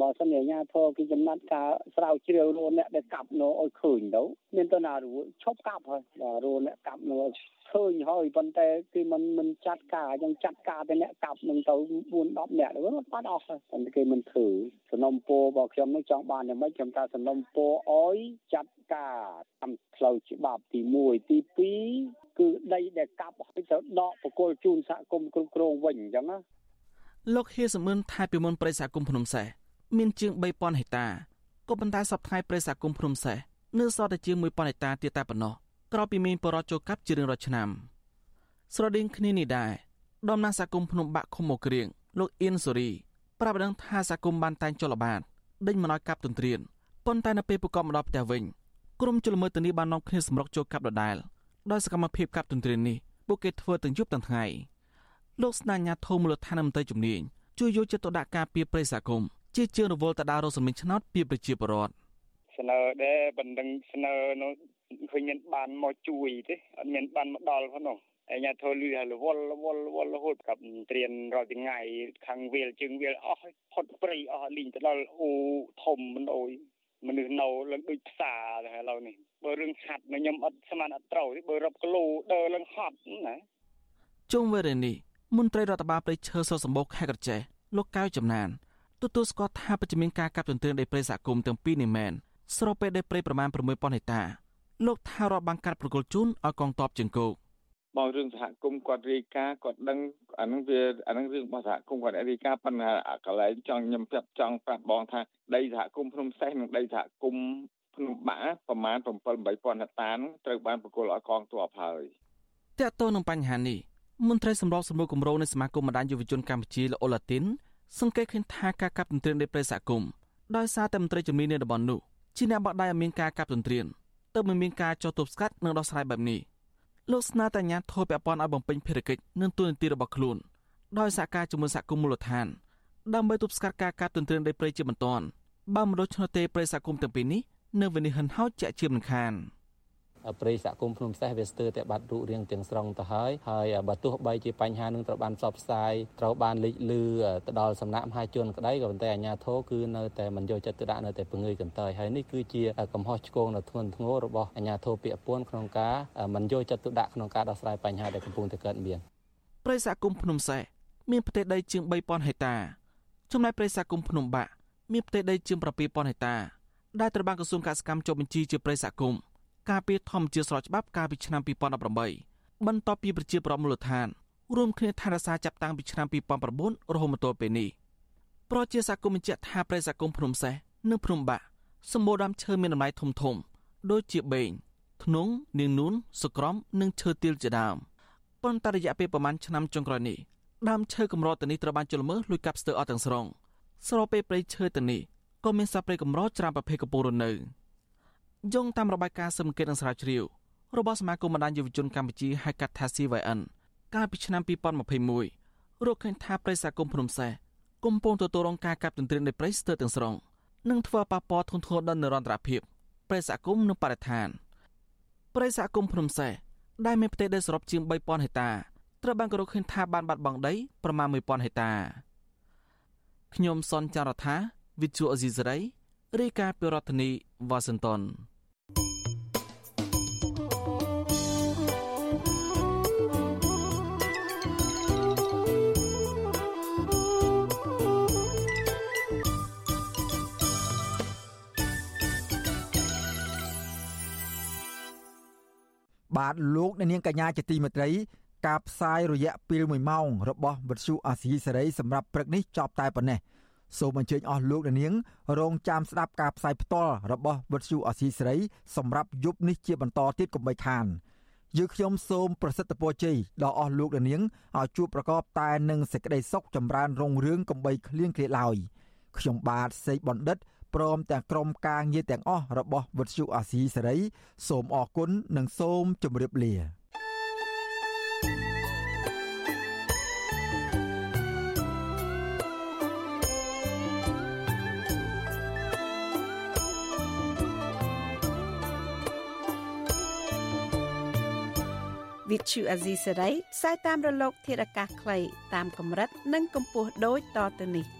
បើសិនជាអាញាធរគេចំណាត់ការស្រាវជ្រាវរអ្នកដែលកាប់នៅឲ្យឃើញទៅមានទៅណារួចឈប់កាប់ហើយរអ្នកកាប់នៅឃើញហើយប៉ុន្តែគេមិនមិនចាត់ការយ៉ាងចាត់ការទៅអ្នកកាប់នឹងទៅ4 10អ្នកទៅបាត់អស់ហើយប៉ុន្តែគេមិនធ្វើសំណុំពររបស់ខ្ញុំនេះចង់បានយ៉ាងម៉េចខ្ញុំថាសំណុំពរអោយចាត់ការតាមផ្លូវច្បាប់ទី1ទី2គឺដីដែលកាប់ឲ្យទៅដកបកគលជូនសហគមន៍គ្រប់គ្រងវិញអញ្ចឹងណាលោកហៀសមឿនថៃពីមុនប្រិយសហគមន៍ភ្នំសេះ មានជាង3000ហិកតាក៏ប៉ុន្តែសប្តាហ៍ប្រិយសហគមន៍ភ្នំសេះនៅសល់តែជាង1000ហិកតាទៀតតែប៉ុណ្ណោះក្រោយពីមានបរិវត្តចូលកាប់ជារៀងរាល់ឆ្នាំស្រដៀងគ្នានេះដែរដំណាងសហគមន៍ភ្នំបាក់ឃុំមកគ្រៀងលោកអ៊ីនសូរីប្រាប់ដឹងថាសហគមន៍បានតែងចលបាតដេញមិនឲ្យកាប់ទន្ទ្រានប៉ុន្តែនៅពេលប្រកបមកដល់ផ្ទះវិញក្រុមជលមើលទៅនេះបាននាំគ្នាសម្រុកចូលកាប់ដដែលដោយសកម្មភាពកាប់ទន្ទ្រាននេះពួកគេធ្វើទាំងយប់ទាំងថ្ងៃលោកស្នាញាធមមូលដ្ឋានមន្ត្រីជំនាញជួយយកចិត្តទុកដាក់ការពារព្រៃសហគមន៍ ជាជាងរវល់ទៅដល់រស់សមិញឆ្នោតពីប្រជាពលរដ្ឋស្នើដែរបណ្ដឹងស្នើនោះឃើញមានបានមកជួយទេអត់មានបានមកដល់ផងនោះអញ្ញាធលលឺរវល់រវល់រវល់រហូតกับត្រៀនរាល់ថ្ងៃខាងវាលជើងវាលអស់ផុតព្រៃអស់លីងទៅដល់អូធំមិនអើយមនុស្សនៅឡើងដូចផ្សារទៅឥឡូវនេះបើរឿងហាត់ខ្ញុំអត់ស្មានអត់ត្រូវទេបើរົບគីឡូដើរឡើងហត់ណាជុំវេរនេះមន្ត្រីរដ្ឋបាលព្រៃឈើសុសម្បូរខេត្តក្រចេះលោកកៅចំណាន ទទួលស្គាល់ថាបច្ចុប្បន្នការកាប់ទន្ទ្រានដីព្រៃសហគមន៍ទាំងពីរនេះមែនស្របពេលដីព្រៃប្រមាណ6000ហិកតាលោកថារដ្ឋបានកាត់ប្រគល់ជូនឲ្យកងទ័ពជើងគោកមករឿងសហគមន៍គាត់រាយការណ៍គាត់ដឹងអានឹងវាអានឹងរឿងរបស់សហគមន៍គាត់រាយការណ៍ប៉ុន្តែកន្លែងចង់ខ្ញុំប្រាប់ចង់ប្រាប់បងថាដីសហគមន៍ភ្នំសេះនិងដីសហគមន៍ភ្នំបាប្រមាណ7 8000ហិកតានឹងត្រូវបានប្រគល់ឲ្យកងទ័ពហើយតើតើនឹងបញ្ហានេះមន្ត្រីសម្របសម្រួលគម្រោងនៃសមាគមបណ្ដាញយុវជនកម្ពុជាលោកអូឡាទីន សង្កេតឃើញថាការកាប់ទន្ទ្រានដីព្រៃសហគមន៍ដោយសារតែមន្ត្រីជំនាញនៅតំបន់នោះជាអ្នកបដិឲ្យមានការកាប់ទន្ទ្រានទើបមិនមានការចោទទប់ស្កាត់និងដោះស្រាយបែបនេះលោកស្នើតែអាជ្ញាធរពាក់ព័ន្ធឲ្យបំពេញភារកិច្ចនិងទួនាទីរបស់ខ្លួនដោយសហការជាមួយសហគមន៍មូលដ្ឋានដើម្បីទប់ស្កាត់ការកាប់ទន្ទ្រានដីព្រៃជាបន្ទាន់បើមិនដូច្នោះទេព្រៃសហគមន៍ទាំងពីរនេះនៅវិនិច្ឆ័យហិនហោចជាក់ជាមិនខាន ព្រៃសហគមន៍ភ្នំសេះវាស្ទើរតែបាត់រូបរាងទាំងស្រុងទៅហើយហើយបើទោះបីជាបញ្ហានឹងត្រូវបានផ្សព្វផ្សាយត្រូវបានលេចលឺទៅដល់សំណាក់មហាជនក្តីក៏ប៉ុន្តែអាជ្ញាធរគឺនៅតែមិនយកចិត្តទុកដាក់នៅតែពង្រាយកន្តើយហើយនេះគឺជាកំហុសឆ្គងដ៏ធ្ងន់ធ្ងររបស់អាជ្ញាធរពាក់ព័ន្ធក្នុងការមិនយកចិត្តទុកដាក់ក្នុងការដោះស្រាយបញ្ហាដែលកំពុងតែកើតមានព្រៃសហគមន៍ភ្នំសេះមានផ្ទៃដីជាង3000ហិកតាចំណែកព្រៃសហគមន៍ភ្នំបាក់មានផ្ទៃដីជាង7000ហិកតាដែលត្រូវបានក្រសួងកសិកម្មចុះបញ្ជីជាព្រៃសហគមន៍ ការពីធម្មជាស្របច្បាប់កាលពីឆ្នាំ2018បន្ទាប់ពីប្រជាប្រដ្ឋមូលដ្ឋានរួមគ្នាថែរក្សាចាប់តាំងពីឆ្នាំ2009រហូតមកទល់ពេលនេះប្រជាសហគមន៍បញ្ជាក់ថាព្រៃសហគមន៍ភ្នំសេះនិងភ្នំបាក់សម្បូរដើមឈើមានតម្លៃធំធំ ដូចជាបេងធ្នង់នាងនួនសក្រំនិងឈើទាលជាដើមប៉ុន្តែរយៈពេលប្រមាណឆ្នាំចុងក្រោយនេះដើមឈើកម្រទៅនេះត្រូវបានជលមើលលួចកាប់ស្ទើរអស់ទាំងស្រុងស្របពេលព្រៃឈើទៅនេះក៏មានសត្វព្រៃកម្រច្រើនប្រភេទកំពុងរស់នៅ យោងតាមរបាយការណ៍សង្កេតនិងស្រាវជ្រាវរបស់សមាគមបណ្ដាញយុវជនកម្ពុជាហៅកាត់ថា CYN កាលពីឆ្នាំ2021រកឃើញថាព្រៃសហគមន៍ភ្នំសេះកំពុងទទួលរងការកាប់ទន្ទ្រាននៃព្រៃស្ទើរទាំងស្រុងនិងធ្វើប៉ះពាល់ធ្ងន់ធ្ងរដល់និរន្តរភាពព្រៃសហគមន៍និងបរិស្ថានព្រៃសហគមន៍ភ្នំសេះដែលមានផ្ទៃដីសរុបជាង3000ហិកតាត្រូវបានរកឃើញថាបានបាត់បង់ដីប្រមាណ1000ហិកតាខ្ញុំសនចាររថាវិទ្យុអេស៊ីសរ៉ៃរាយការណ៍ពីរដ្ឋធានីវ៉ាស៊ីនតោន បាទលោកអ្នកនាងកញ្ញាជាទីមេត្រី ការផ្សាយរយៈពេល1ម៉ោងរបស់វិទ្យុអាស៊ីសេរីសម្រាប់ព្រឹកនេះចប់តែប៉ុណ្ណេះសូមអញ្ជើញអស់លោកអ្នកនាង រងចាំស្ដាប់ការផ្សាយផ្ទាល់របស់វិទ្យុអាស៊ីសេរីសម្រាប់យប់នេះជាបន្តទៀតកុំបីខានយើខ្ញុំសូមប្រសិទ្ធពរជ័យដល់អស់លោកអ្នកនាងឲ្យជួបប្រកបតែនឹងសេចក្តីសុខចម្រើនរុងរឿងកំបីគ្លៀងគ្លាឡើយខ្ញុំបាទសេកបណ្ឌិត ព្រមទាំងក្រុមការងារទាំងអស់របស់វិទ្យុអាស៊ីសេរីសូមអរគុណនិងសូមជម្រាបលាវិទ្យុអាស៊ីសេរីផ្សាយតាមរលក ធាតុអាកាសខ្លីតាមកម្រិត និងកម្ពស់ដូចតទៅនេះ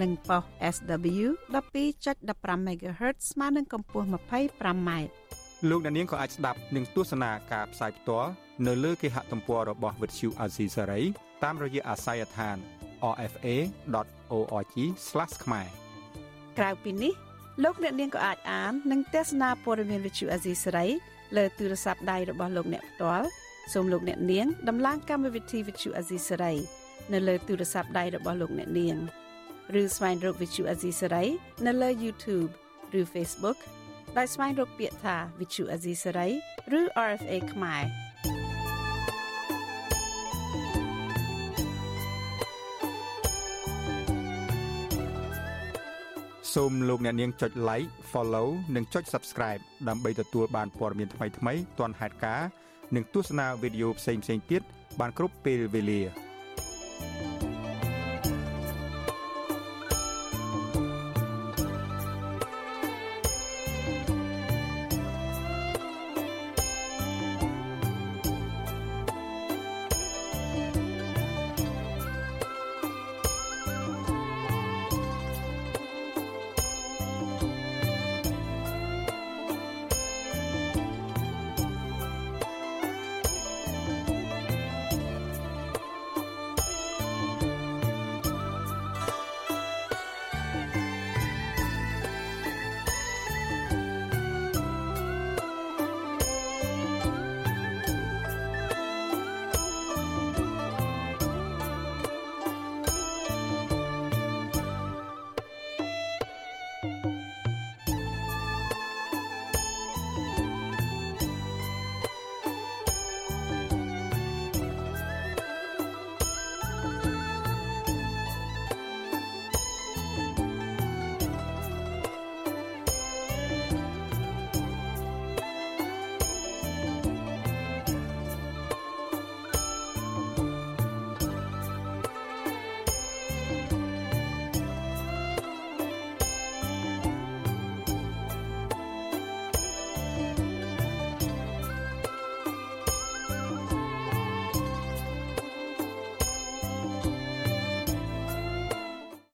និងប៉ុស SW 12.15 MHz ស្មើនឹងកម្ពស់ 25m លោកអ្នកនាងក៏អាចស្ដាប់និងទស្សនាការផ្សាយផ្ទាល់នៅលើគេហទំព័ររបស់ Vuthu Azizi Saray តាមរយៈអាស័យដ្ឋាន rfa.org/ ខ្មែរក្រៅពីនេះលោកអ្នកនាងក៏អាចអាននិងទស្សនាព័ត៌មាន Vuthu Azizi Saray លើទូរស័ព្ទដៃរបស់លោកអ្នកផ្ទាល់សូមលោកអ្នកនាងដំឡើងកម្មវិធី Vuthu Azizi Saray នៅលើទូរស័ព្ទដៃរបស់លោកអ្នកនាង ឬស្វែងរក Vuthu Azizi Saray នៅលើ YouTube ឬ Facebook ដោយស្វែងរកពាក្យថា Vuthu Azizi Saray ឬ RFA ខ្មែរសូមលោកអ្នកនាងចុច like follow និងចុច subscribe ដើម្បីទទួលបានព័ត៌មានថ្មីៗទាន់ហេតុការណ៍និងទស្សនាវីដេអូផ្សេងៗទៀតបានគ្រប់ពេលវេលា